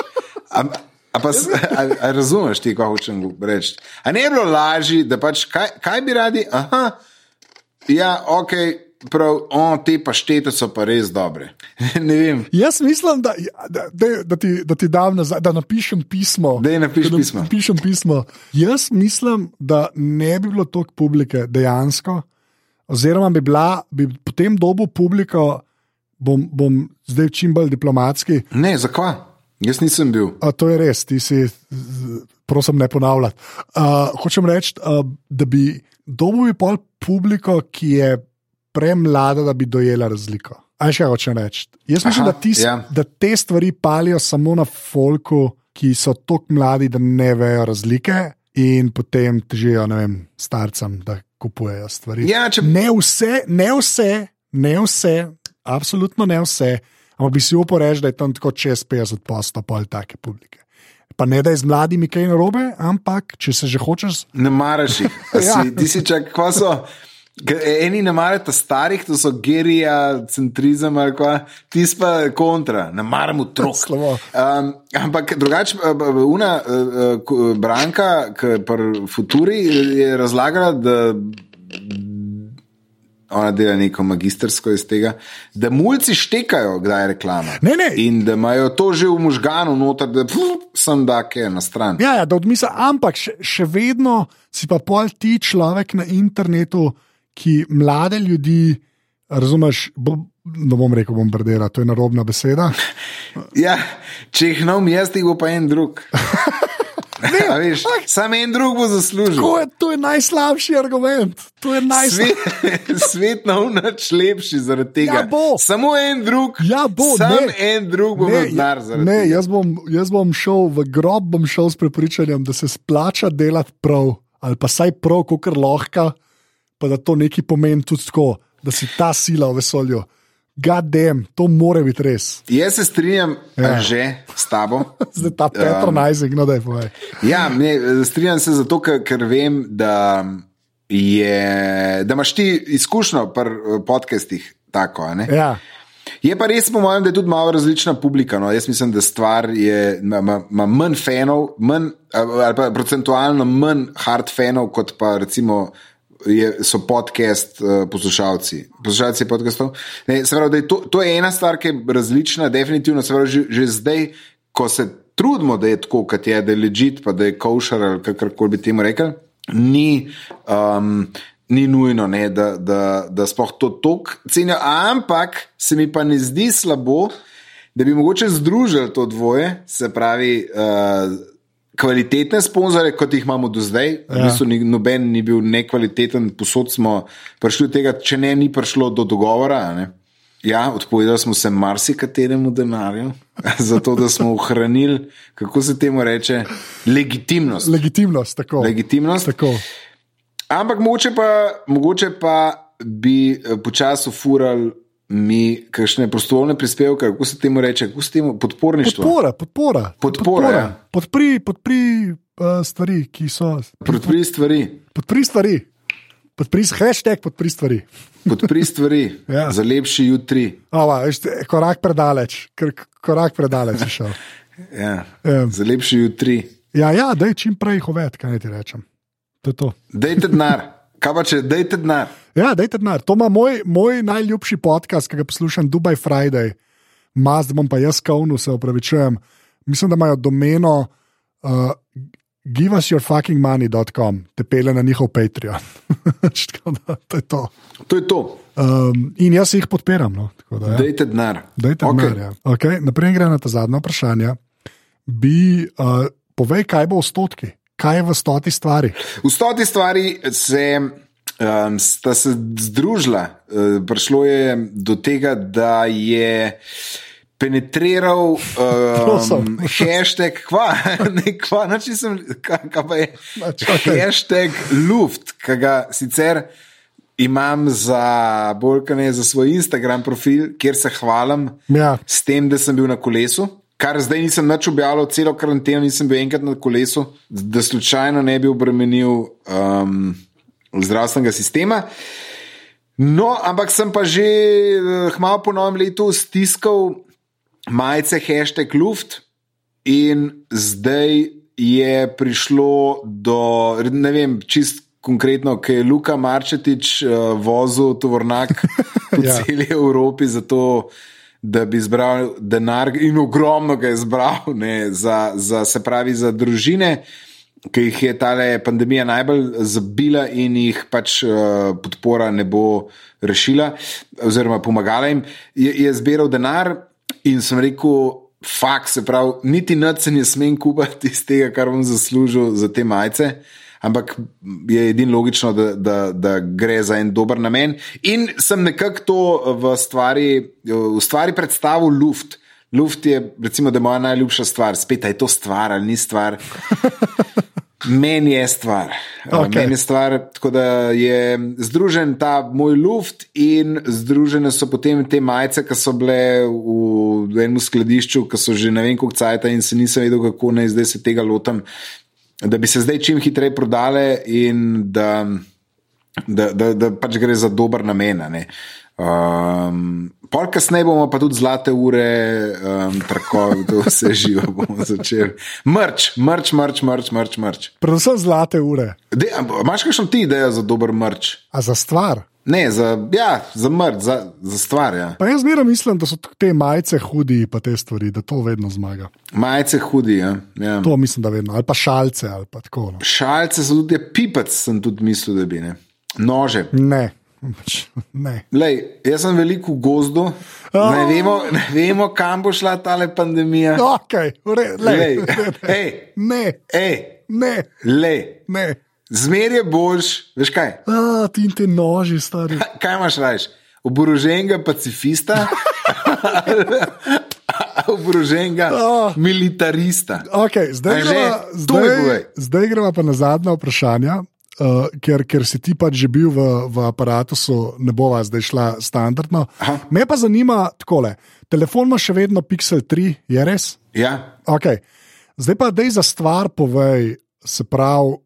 a, a pa, a, a razumeš ti, kaj hočem reči? A ne je bilo lažje, da pač kaj, kaj bi radi? Aha, ja, ok. Prav, o, te paštete so pa res dobre. *laughs* ne vem. Jaz mislim, da, da, da, da, ti, da ti dam nazaj, da napišem pismo. Daj, napiš Da pismo. Napišem pismo. Jaz mislim, da ne bi bilo toliko publike dejansko, oziroma bi bila, bi potem dobu publiko, bom, bom zdaj čim bolj diplomatski. Ne, zakaj? Jaz nisem bil. A, to je res, ti si, prosim, ne ponavljati. Uh, hočem reči, uh, da bi dobil bi pol publiko, ki je premlada, da bi dojela razliko. Aj še hočem reči. Jaz mislim, Aha, da, tis, ja. da te stvari palijo samo na folku, ki so tako mladi, da ne vejo razlike, in potem težijo, vem, starcem, da kupujejo stvari. Ja, če Ne vse, ne vse, ne vse, absolutno ne vse, ampak bi si upal reči, da je tam tako čez 50 posto pol take publike. Pa ne da je z mladimi kaj narobe, ampak če se že hočeš. Ne maraš jih. *laughs* Ja. Si, ti si čak, kva so. Eni ne marajo starih, to so gerija, centrizem ali kva, ti pa kontra, ne maram otrok. Um, ampak drugače, uh, una uh, Branka, ki je pri Futuri, je razlagala, da ona dela neko magistersko iz tega, da mulci štekajo, kdaj je reklama. Ne, ne. In da imajo to že v možganu, noter, da pff, sem dake na stran. Ja, ja, da odmisel, ampak še, še vedno si pa pol ti človek na internetu, ki mlade ljudi, razumeš, bo, ne bom rekel bombardira, to je narobna beseda. *laughs* Ja, če jih nam jaz, ti bo pa en drug. *laughs* Ne, veš, sam en drug bo zaslužil. Je, to je najslabši argument. To je najslabši. Svet, *laughs* svet na unač lepši zaradi tega. Ja, bo. Samo en drug. Ja, bo, Sam ne. en drug bo imel denar zaradi ne, tega. jaz bom, jaz bom šel v grob, bom šel s prepričanjem, da se splača delati prav, ali pa saj prav, kot lahko, pa da to nekaj pomeni tudi tako, da si ta sila v vesolju. Gadem, to more biti res. Jaz se strinjam Ja. že s tabo. *laughs* Zdaj ta patronizing, no da je povej. Ja, ne, strinjam se zato, ker, ker vem, da, je, da imaš ti izkušnjo pri eh, podcastih. Tako? Ja. je pa res, po mojem, da je tudi malo različna publika. No. Jaz mislim, da stvar je, ima, manj fanov, manj, ali pa procentualno manj hard fanov, kot pa recimo. Je, so podcast uh, poslušalci, poslušalci podcastov. Ne, se pravi, je to, to je ena stvar, ki je različna, definitivno. Se pravi, že, že zdaj, ko se trudimo, da je tako, kot je, da je ležit, pa da je košar ali kakorkoli bi temu rekel, ni, um, ni nujno, ne, da, da, da sploh to tok cenijo. Ampak se mi pa ne zdi slabo, da bi mogoče združili to dvoje, se pravi. Uh, Kvalitetne sponzore, kot jih imamo do zdaj, ja. v bistvu ni, noben ni bil nekvaliteten, posod smo prišli do tega, če ne, ni prišlo do dogovora. Ne? Ja, odpovedali smo se marsikateremu denarju, *laughs* zato da smo ohranili, kako se temu reče, legitimnost. Legitimnost, tako. Legitimnost. tako. Ampak mogoče pa, mogoče pa bi eh, počasi furali mi kakšne prostovoljne prispevke, kako se temu reče, kako se temu podporništvo. Podpora, podpora. Podpora, ja. Podpri, podpri uh, stvari, ki so. Podpri stvari, Podpri stvari. Podpri, hashtag podpri stvari. podpri stvari *laughs* Ja. za lepši jutri. Ava, veš, korak predaleč, korak predaleč je šel. *laughs* Ja. Em. Za lepši jutri. Ja, ja da je čim prej hovet, kaj naj ti rečem. To je to. Dajte denar. Kaj pa če dajte denar? Ja, dajte denar. To ima moj, moj najljubši podcast, ki ga poslušam, Dubai Friday. Maz bom pa jaz kavnu, se opravičujem. Mislim, da imajo domeno uh, giveusyourfuckingmoney.com, te pele na njihov Patreon. *laughs* Da, to je to. To je to. Um, in jaz jih podpiram. No, da, ja. Dajte denar. Dajte Okej. okay. denar. Ja. Okay, naprej gre na ta zadnja vprašanja. Bi, uh, povej, kaj bo v stotki, kaj je v stoti stvari. V stoti stvari se, um, sta se združila. Uh, prišlo je do tega, da je penetriral um, hashtag, kva, *laughs* ne, kva, znači sem, kaj, kaj pa je. Nič, okej. Hashtag luft, ki ga sicer imam za bolj kot ne za svoj Instagram profil, kjer se hvalim Ja. s tem, da sem bil na kolesu. Kar zdaj nisem več objavljal, celo karanteno nisem bil enkrat na kolesu, da slučajno ne bi obremenil um, zdravstvenega sistema. No, ampak sem pa že eh, hmalo po novem letu stiskal majice hashtag Luft in zdaj je prišlo do, ne vem, čist konkretno, ki je Luka Marčetič uh, vozil tovornak po Ja. *laughs* ja. celi Evropi za to, da bi zbral denar in ogromno ga je zbral ne, za, za, se pravi, za družine. Ki jih je ta pandemija najbolj zabila, in jih pač uh, podpora ne bo rešila, oziroma pomagala jim, je, je zbiral denar in sem rekel, fakt, se pravi, niti noč se ne smem kupiti iz tega, kar bom zaslužil za te majice. Ampak je edino logično, da, da, da gre za en dober namen. In sem nekako to v stvari, v stvari predstavil luft. Luft je, recimo, da je moja najljubša stvar. Spet je to stvar ali ni stvar. *laughs* Meni je stvar. Okay. Meni je stvar, tako da je združen ta moj luft in združene so potem te majice, ki so bile v enem skladišču, ki so že ne vem koliko cajt in se nisem vedel, kako naj zdaj se tega lotam, da bi se zdaj čim hitreje prodale in da, da, da, da pač gre za dober namen. Um, Pol kasneje bomo pa tudi zlate ure, um, tako da vse *laughs* živo bomo začeli. Mrč, mrč, mrč, mrč, mrč. mrč. Predvsem zlate ure. Dej, a Imaš kakšno ti idejo za dober mrč? A za stvar. Ne, za, ja, za mrč, za, za stvar. Ja. Pa jaz zmeraj mislim, da so te majice hudi, pa te stvari, da to vedno zmaga. Majice hudi. Ja. Ja. To mislim, da vedno. Ali pa šalce, ali pa tako. No. Šalce so tudi, ja, pipec sem tudi mislil, da bi ne. Nože. Ne. *laughs* Ne. Lej, jaz sem veliko v gozdu, ne vemo, ne vemo, kam bo šla ta pandemija. Okay, ure, lej, Lej, *laughs* ne, ej, ne, ej, ne, lej. ne. Zmer je boljš, veš kaj? A, ti in te noži, stari. *laughs* Kaj imaš rajš? Oboroženega pacifista ali, *laughs* oboroženega Oh. militarista. Okay, zdaj, greva, mi zdaj, zdaj greva pa na zadnja vprašanja. Uh, ker, ker si ti pač že bil v, v aparatu, ne bova zdaj šla standardno. Aha. Me pa zanima takole. Telefon ima še vedno Pixel 3, je res? Ja. Okay. Zdaj pa dej za stvar povej, se pravi,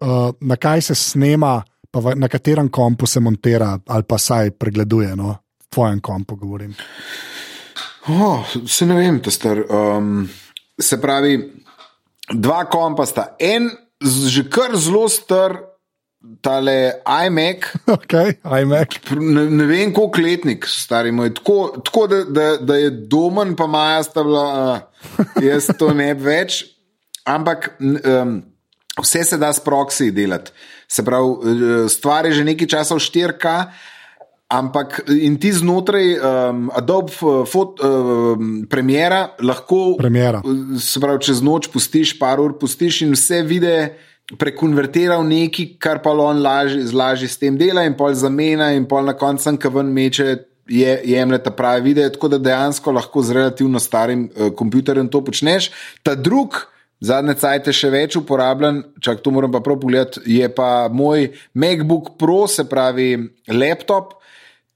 uh, na kaj se snema, pa v, na katerem kompu se montira, ali pa saj pregleduje, no, v tvojem kompu govorim. Oh, se ne vem, ta star. Um, se pravi, dva kompa sta. En, že kar zelo star, tale iMac. *laughs* Okay, iMac. Ne, ne vem, koliko letnik, stari moj. Tako, tako da, da, da je domen, pa Maja sta bila, uh, jaz to ne bi več. Ampak um, vse se da s proxy delati. Se pravi, eh, stvar je že nekaj časa v 4K. Ampak in ti znotraj um, Adobe uh, fot, um, Premiera lahko, Premiera. pravi, čez noč pustiš, par ur pustiš in vse videe prekonvertira v nekaj, kar pa on lažje, lažje s tem dela in pol zamena in pol na koncu, ki ven meče, je, jemlje ta pravi video, tako da dejansko lahko z relativno starim uh, kompjuterjem to počneš. Ta drug, zadnje cajte še več uporabljen, čak to moram pa prav pogledati, je pa moj MacBook Pro, se pravi laptop.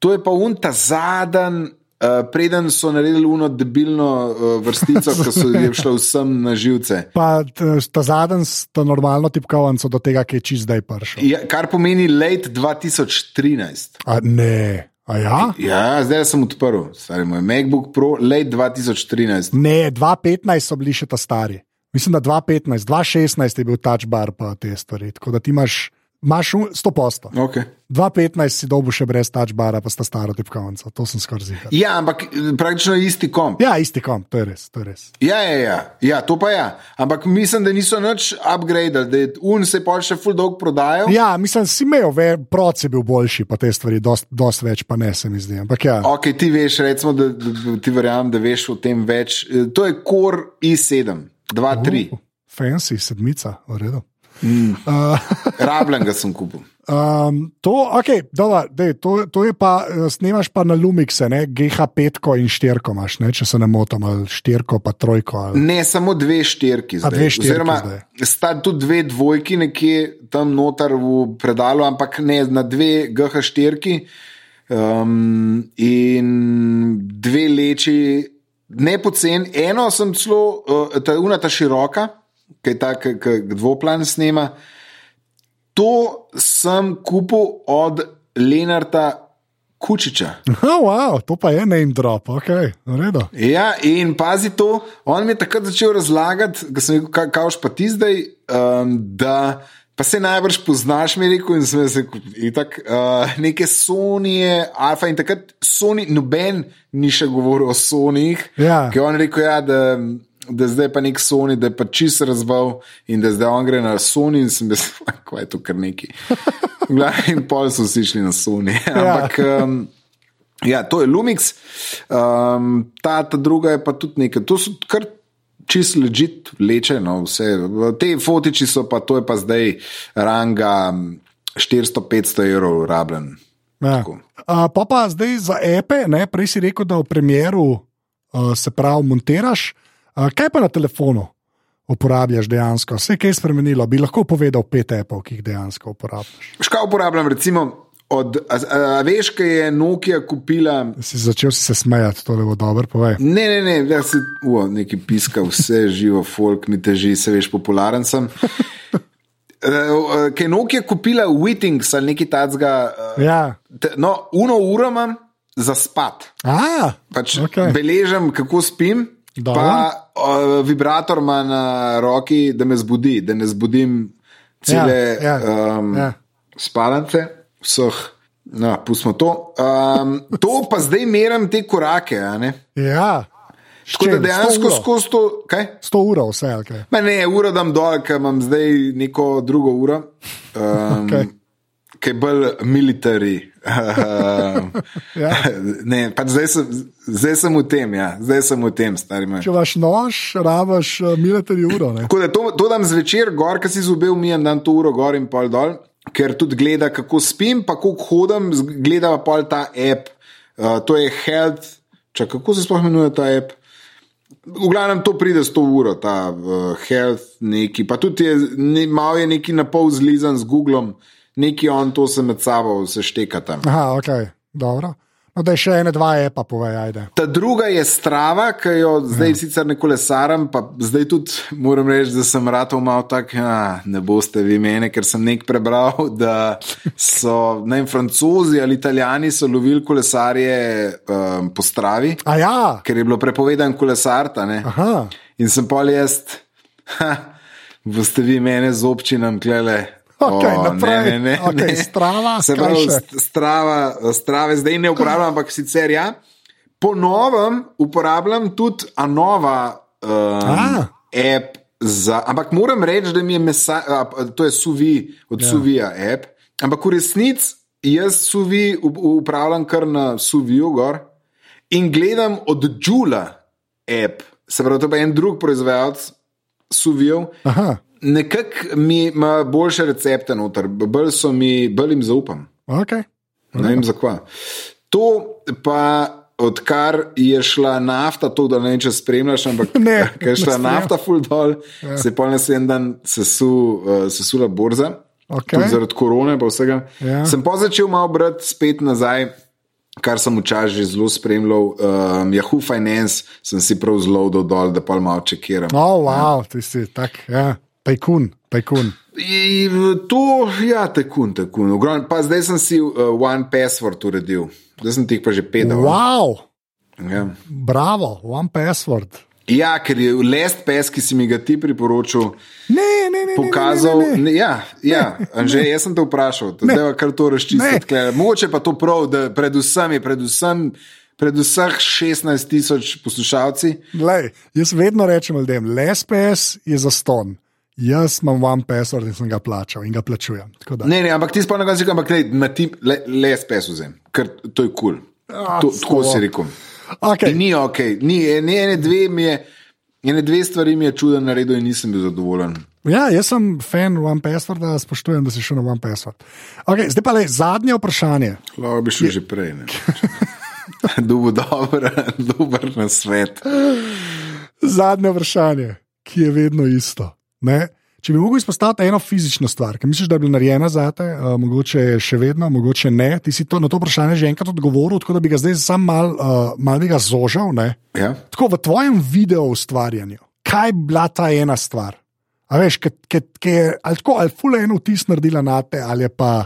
To je pa un ta zadnji, uh, preden so naredili uno debilno uh, vrstico, *laughs* ki so je šla vsem na živce. Pa ta zadnji, ta normalno tipkovnico do tega, ki je čist zdaj prišel. Ja, kar pomeni late 2013. A, ne, a ja? Ja, zdaj sem odprl, stari moj MacBook Pro, late 2013. Ne, 2015 so bili še ta stari. Mislim, da 2015, 2016 je bil touch bar pa te stvari. Tako da ti imaš, imaš un- 100 posto. Okay. 2015 si dobil še brez touch bara, pa sta staro tipkovnico. To sem skoraj zihal. Ja, ampak eh, praktično isti komp. Ja, isti kom, to je res. To je res. Ja, ja, ja, ja, to pa ja. Ampak mislim, da niso nič upgrade, da je un se je pol še full dog prodajal. Ja, mislim, si imel, ve- proc je bil boljši, pa te stvari, dost, dost več pa ne se mi zdi. Ampak ja, Ok, ti veš, recimo, da, da, da ti verjamem, da veš o tem več. Eh, To je Core i7, 2-3. Uh, fancy, sedmica, v redu. *laughs* Rabljen ga sem kupil. Um, to, okay, dobra, dej, to, to je pa, eh, snemaš pa na Lumixe, ne? GH5 in 4, imaš, ne? če se ne motim, ali 4 pa 3. Ali... Ne, samo dve štirki. Zdaj. dve štirki Oziroma, zdaj. sta tudi dve dvojki nekje tam noter v predalu, ampak ne na dve GH4. Um, in dve leči, ne pocen, eno sem celo, uh, ta unata široka, ki je ta, ki dvoplan snema. To sem kupil od Lenarta Kučiča. *laughs* Oh, wow, to pa je name drop, ok, v redu. Ja, in pazi to, on mi je takrat začel razlagati, da sem rekel, "Ka- kaj pa ti zdaj, um, da pa se najbrž poznaš, mi rekel, in sem rekel, itak, uh, neke Sonije, Alfa in takrat Sony, noben ni še govoril o Sonijih, Ja. ki je on rekel, ja, da, da zdaj pa nek Sony, da je pa čist razval in da zdaj on gre na Sony in sem bil, *laughs* kaj je to kar neki. In pol so vsi šli na Sony. *laughs* Ampak. Um, Ja, to je Lumix, um, ta, ta druga je pa tudi nekaj. To so kar čist ležit, leče. No, vse. Te fotiči so pa, to je pa zdaj ranga 400-500 evrov rabljen. Ja. Uh, pa pa zdaj za epe, ne? prej si rekel, da v premjeru uh, se pravi montiraš. Uh, kaj pa na telefonu uporabljaš dejansko? Vse kaj je spremenilo, bi lahko povedal pet apov, ki jih dejansko uporabljaš. Škaj uporabljam, recimo, od, a, a, a veš, kaj je Nokia kupila. Si začel si se smejati, to je bo dobro, povej. Ne, ne, ne, da se uo, neki piska, vse živo, folk mi teži, se veš, popularen sem. *laughs* Uh, Ker je Nokia kupila Wittings ali nekaj takega. Uh, Ja. Te- No, uno uro imam za spat. A, Pač Ok. okay. Beležem, kako spim, Dobro. pa uh, vibrator ima na roki, da me zbudi, da ne zbudim cele Ja, ja, um, ja. spalnice, vseh. No, pustimo to. Um, to pa zdaj merim te korake. ja. Tako da dejansko skozi to. Kaj? 100 ur, vse, okay. Ma ne, uro dam dol, ker imam zdaj neko drugo uro, um, *laughs* Okej. ki je bolj military. Um, *laughs* Ja. *laughs* ne, pač zdaj, sem, zdaj sem v tem, ja. zdaj sem v tem, stari moj. Če imaš nož, rabaš uh, military uro. Ne? Tako da to, to dam zvečer, gor, ki si zube umijem, dam to uro gor in pol dol, ker tudi gleda, kako spim, pa kako hodim, gleda pa ta app. Uh, to je Health, čak, kako se sploh imenuje ta app. V glavnem to pride s to uro, ta uh, health neki, pa tudi je, ne, malo je neki na pol zlizan z Googlom, neki on to se med sabo se šteka tam. Aha, ok, dobro. No, da je še ene, dva, je pa povej, ajde. Ta druga je strava, ki jo zdaj ja. sicer ne kolesaram, pa zdaj tudi moram reči, da sem ratov malo tak, ja, ne boste vi mene, ker sem nek prebral, *laughs* da so ne vem, francozi ali italijani so lovili kolesarje um, po stravi, A ja, ker je bilo prepovedan kolesarta. In sem pol jaz, ha, boste vi mene z občinam klele. Okej, O, naprej. Okej, strava, Se kaj pravi, še? st- strava, strave zdaj ne uporabljam, ampak sicer ja. Po novem uporabljam tudi Anova um, A. app. Za, ampak moram reči, da mi je mesa, to je suvi, od ja. Suvija app. Ampak v resnici jaz suvi up- upravljam kar na Suviju gor in gledam od Džula app, se pravi, to je pa en drug proizvajalec Suvijev. aha, Nekako mi ima boljše recepte noter, bolj so mi, bolj jim zaupam. ok. Ne vem zakaj. To pa. Odkar je šla nafta, to da ne vem, če spremljaš, ampak *laughs* Ne, *laughs* ker je šla ne nafta full dol, ja. se je pol naslednji dan sesu, uh, sesula borza, tudi zaradi korone in vsega. Ja. Sem pa začel malo brati spet nazaj, kar sem včasih že zelo spremljal. Um, Yahoo Finance sem si prav zelo dol, da pa malo čekiram. Oh, wow, ti si tak, ja, tajkun, tajkun. I, to, ja, tekun, tekun. Ogromno, pa zdaj sem si uh, One Password uredil, zdaj sem tih pa že pet. Wow, Ja. bravo, one password. ja, ker je Last Pass, ki si mi ga ti priporočil, Ne, ne, ne, ne, pokazal. Ne, ne, ne. Ne, ja, ja Anže, jaz sem te vprašal, zdaj pa kar to Ne. razčistiti. Mogoče pa to prav, da predvsem je predvsem. Predvsem 16 tisoč poslušalci, Glej, jaz vedno rečem ljudem, LSPS je za ston. Jaz imam one password in sem ga plačal in ga plačujem. Da- ne, ne, ampak ti spomniš, da si ampak ne, na ti le, le SPS vzem, ker to je kul. Ah, Cool. Tako si rekel. Okay. In Ni ok, ni, ne, ene dve mi je. Ene dve stvari mi je čudno naredil in nisem bil zadovoljen. Ja, jaz sem fan One Password, da spoštujem, da si šel na One Password. Okay, zdaj pa le zadnje vprašanje. Lahko bi šel že prej. *laughs* Dubo dober, dober na svet. Zadnje vprašanje, ki je vedno isto. Ne? Če bi mogel izpostaviti eno fizično stvar, ki misliš, da je bila narejena za te, uh, mogoče je še vedno, mogoče ne. Ti si to, na to vprašanje že enkrat odgovoril, tako da bi ga zdaj sam mal, uh, mal bi ga zožal. Ne? Ja? Tako v tvojem video ustvarjanju, kaj je bila ta ena stvar? A veš, ki je ali tako, ali fule eno vtis naredila na te, ali je pa,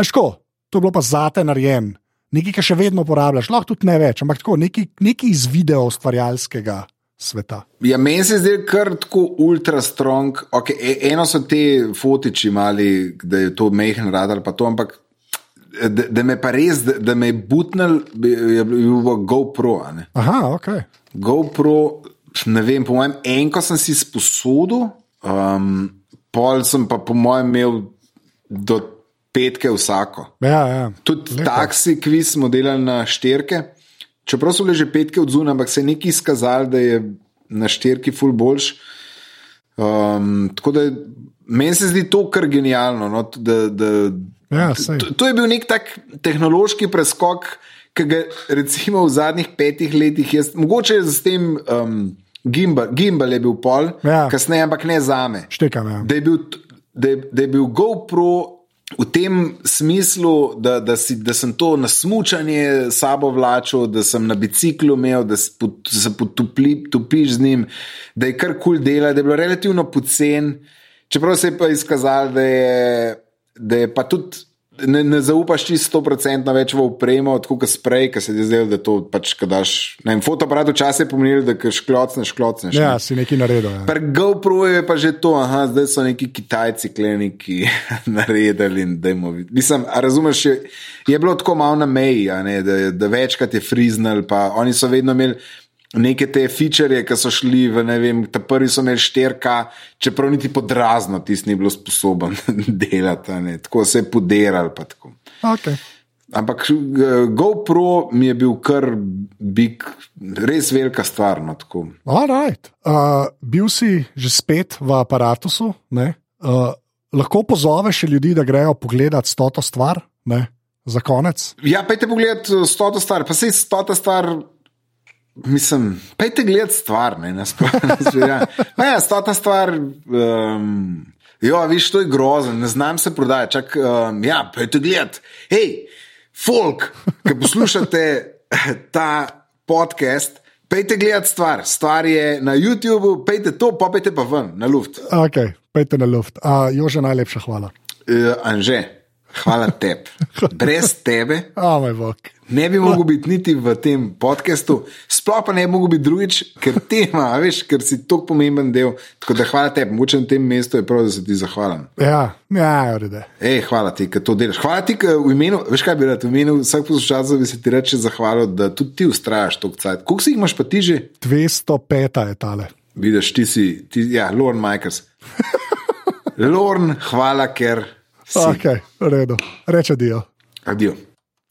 veš, tako, to je bilo pa zate narejen, nekaj, kar še vedno uporabljaš, lahko tudi ne več, ampak tako, nekaj, nekaj iz video ustvarjalskega sveta. Ja, meni se zdi kar tako ultra strong. Okay, e- eno so te fotiči mali, da je to mehen radar, pa to, ampak da, da me pa res, da, da me je butnil, je bil GoPro. a Ne? Aha, ok. GoPro, ne vem, po mojem, enko sem si sposodil, um, pol sem pa po mojem imel do petke vsako. Ja, ja. Tudi Lepo. taksi kviz smo delali na šterke. Čeprav so bile že petke od zunaj, ampak se je nekaj izkazalo, da je na šterki ful boljš. Um, tako da meni se zdi to kar genialno. No, da, da, Ja, sej. to, to je bil nek tak tehnološki preskok, ki ga recimo v zadnjih petih letih, jaz, mogoče z tem um, gimbal, gimbal je bil pol, Ja. kasneje, ampak ne za me Štekam, ja. da je bil, da je, da je bil GoPro v tem smislu, da, da, si, da sem to na smutanje sabo vlačil, da sem na biciklu imel, da se, pot, se potopiš z njim, da je kar kul cool dela, da je bilo relativno pocen. Čeprav se je pa izkazalo, da je, da je pa tudi. Ne, ne zaupaš čisto 100% več v upremo, tako kot sprej, ki se ti zdaj, da to pač kadaš. Ne vem, fotoaparat včasih je pomenil, da šklocneš, šklocneš. Ja, ne. si nekaj naredil. Ja. Pri GoPro je pa že to, aha, zdaj so neki Kitajci, kleniki *laughs* naredili in dajmo videti. Mislim, a razumeš, je, je bilo tako malo na meji, ne, da, da večkrat je friznil, pa oni so vedno imeli. Neke te feature, ki so šli v, ne vem, ta prvi so imeli šterka, čeprav niti podrazno tisti ni bilo sposoben *laughs* delati, ne, tako se je poderal. Okay. Ampak eh, GoPro mi je bil kar big, res velika stvar. No, tako. Right. Uh, bil si že spet v aparatusu, ne? uh, lahko pozoveš ljudi, da grejo pogledat stoto stvar, ne? za konec. Ja, pejte pogled, stota star, pa se stota star. Mislim, pejte gledati stvar, ne nasplošno. ja. ja, stota stvar. Um, Jo, viš, to je grozno, ne znam se prodajati. Čak, um, ja, pejte gledati. Hej, folk, ki poslušate ta podcast, pejte gledati stvar. Stvar je na YouTubu, pejte to, pa pejte pa ven, na luft. Ok, pejte na luft. Uh, Jože, najlepša hvala. Uh, Anže, hvala tebi. Brez tebe. Oh. Ne bi mogel biti niti v tem podkastu, sploh pa ne bi mogel biti drugič, ker tema, veš, ker si tako pomemben del. Tako da hvala tebi, moče na tem mestu je prav, da se ti zahvalim. Ja, ja, urede. Ej, hvala ti, da to delaš. Hvala ti, ker v imenu, veš kaj bi rad, v imenu vsak poslušalcev bi se ti reče zahvalil, da tudi ti ustrajaš toliko cajt. Koliko si jih imaš pa ti že? 205 je tale. Vidiš, ti si, ti, ja, Lorne Mikers. *laughs* Lorne, hvala, ker. Si. Ok, v redu. Reče dio. Adijo.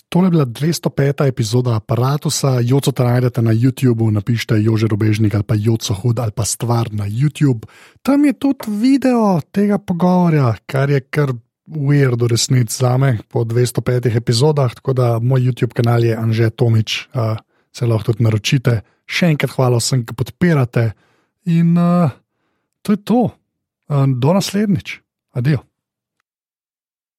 Tole je bila 205. epizoda aparata, joco te najdete na YouTubu, napišite Jože Robežnik ali pa Joco Hud ali pa stvar na YouTube. Tam je tudi video tega pogovora, kar je kar weird v resnici za me po 205 epizodah, tako da moj YouTube kanal je Anže Tomič, uh, se lahko tudi naročite. Še enkrat hvala vsem, ki podpirate in uh, to je to. Uh, do naslednjič. Adijo.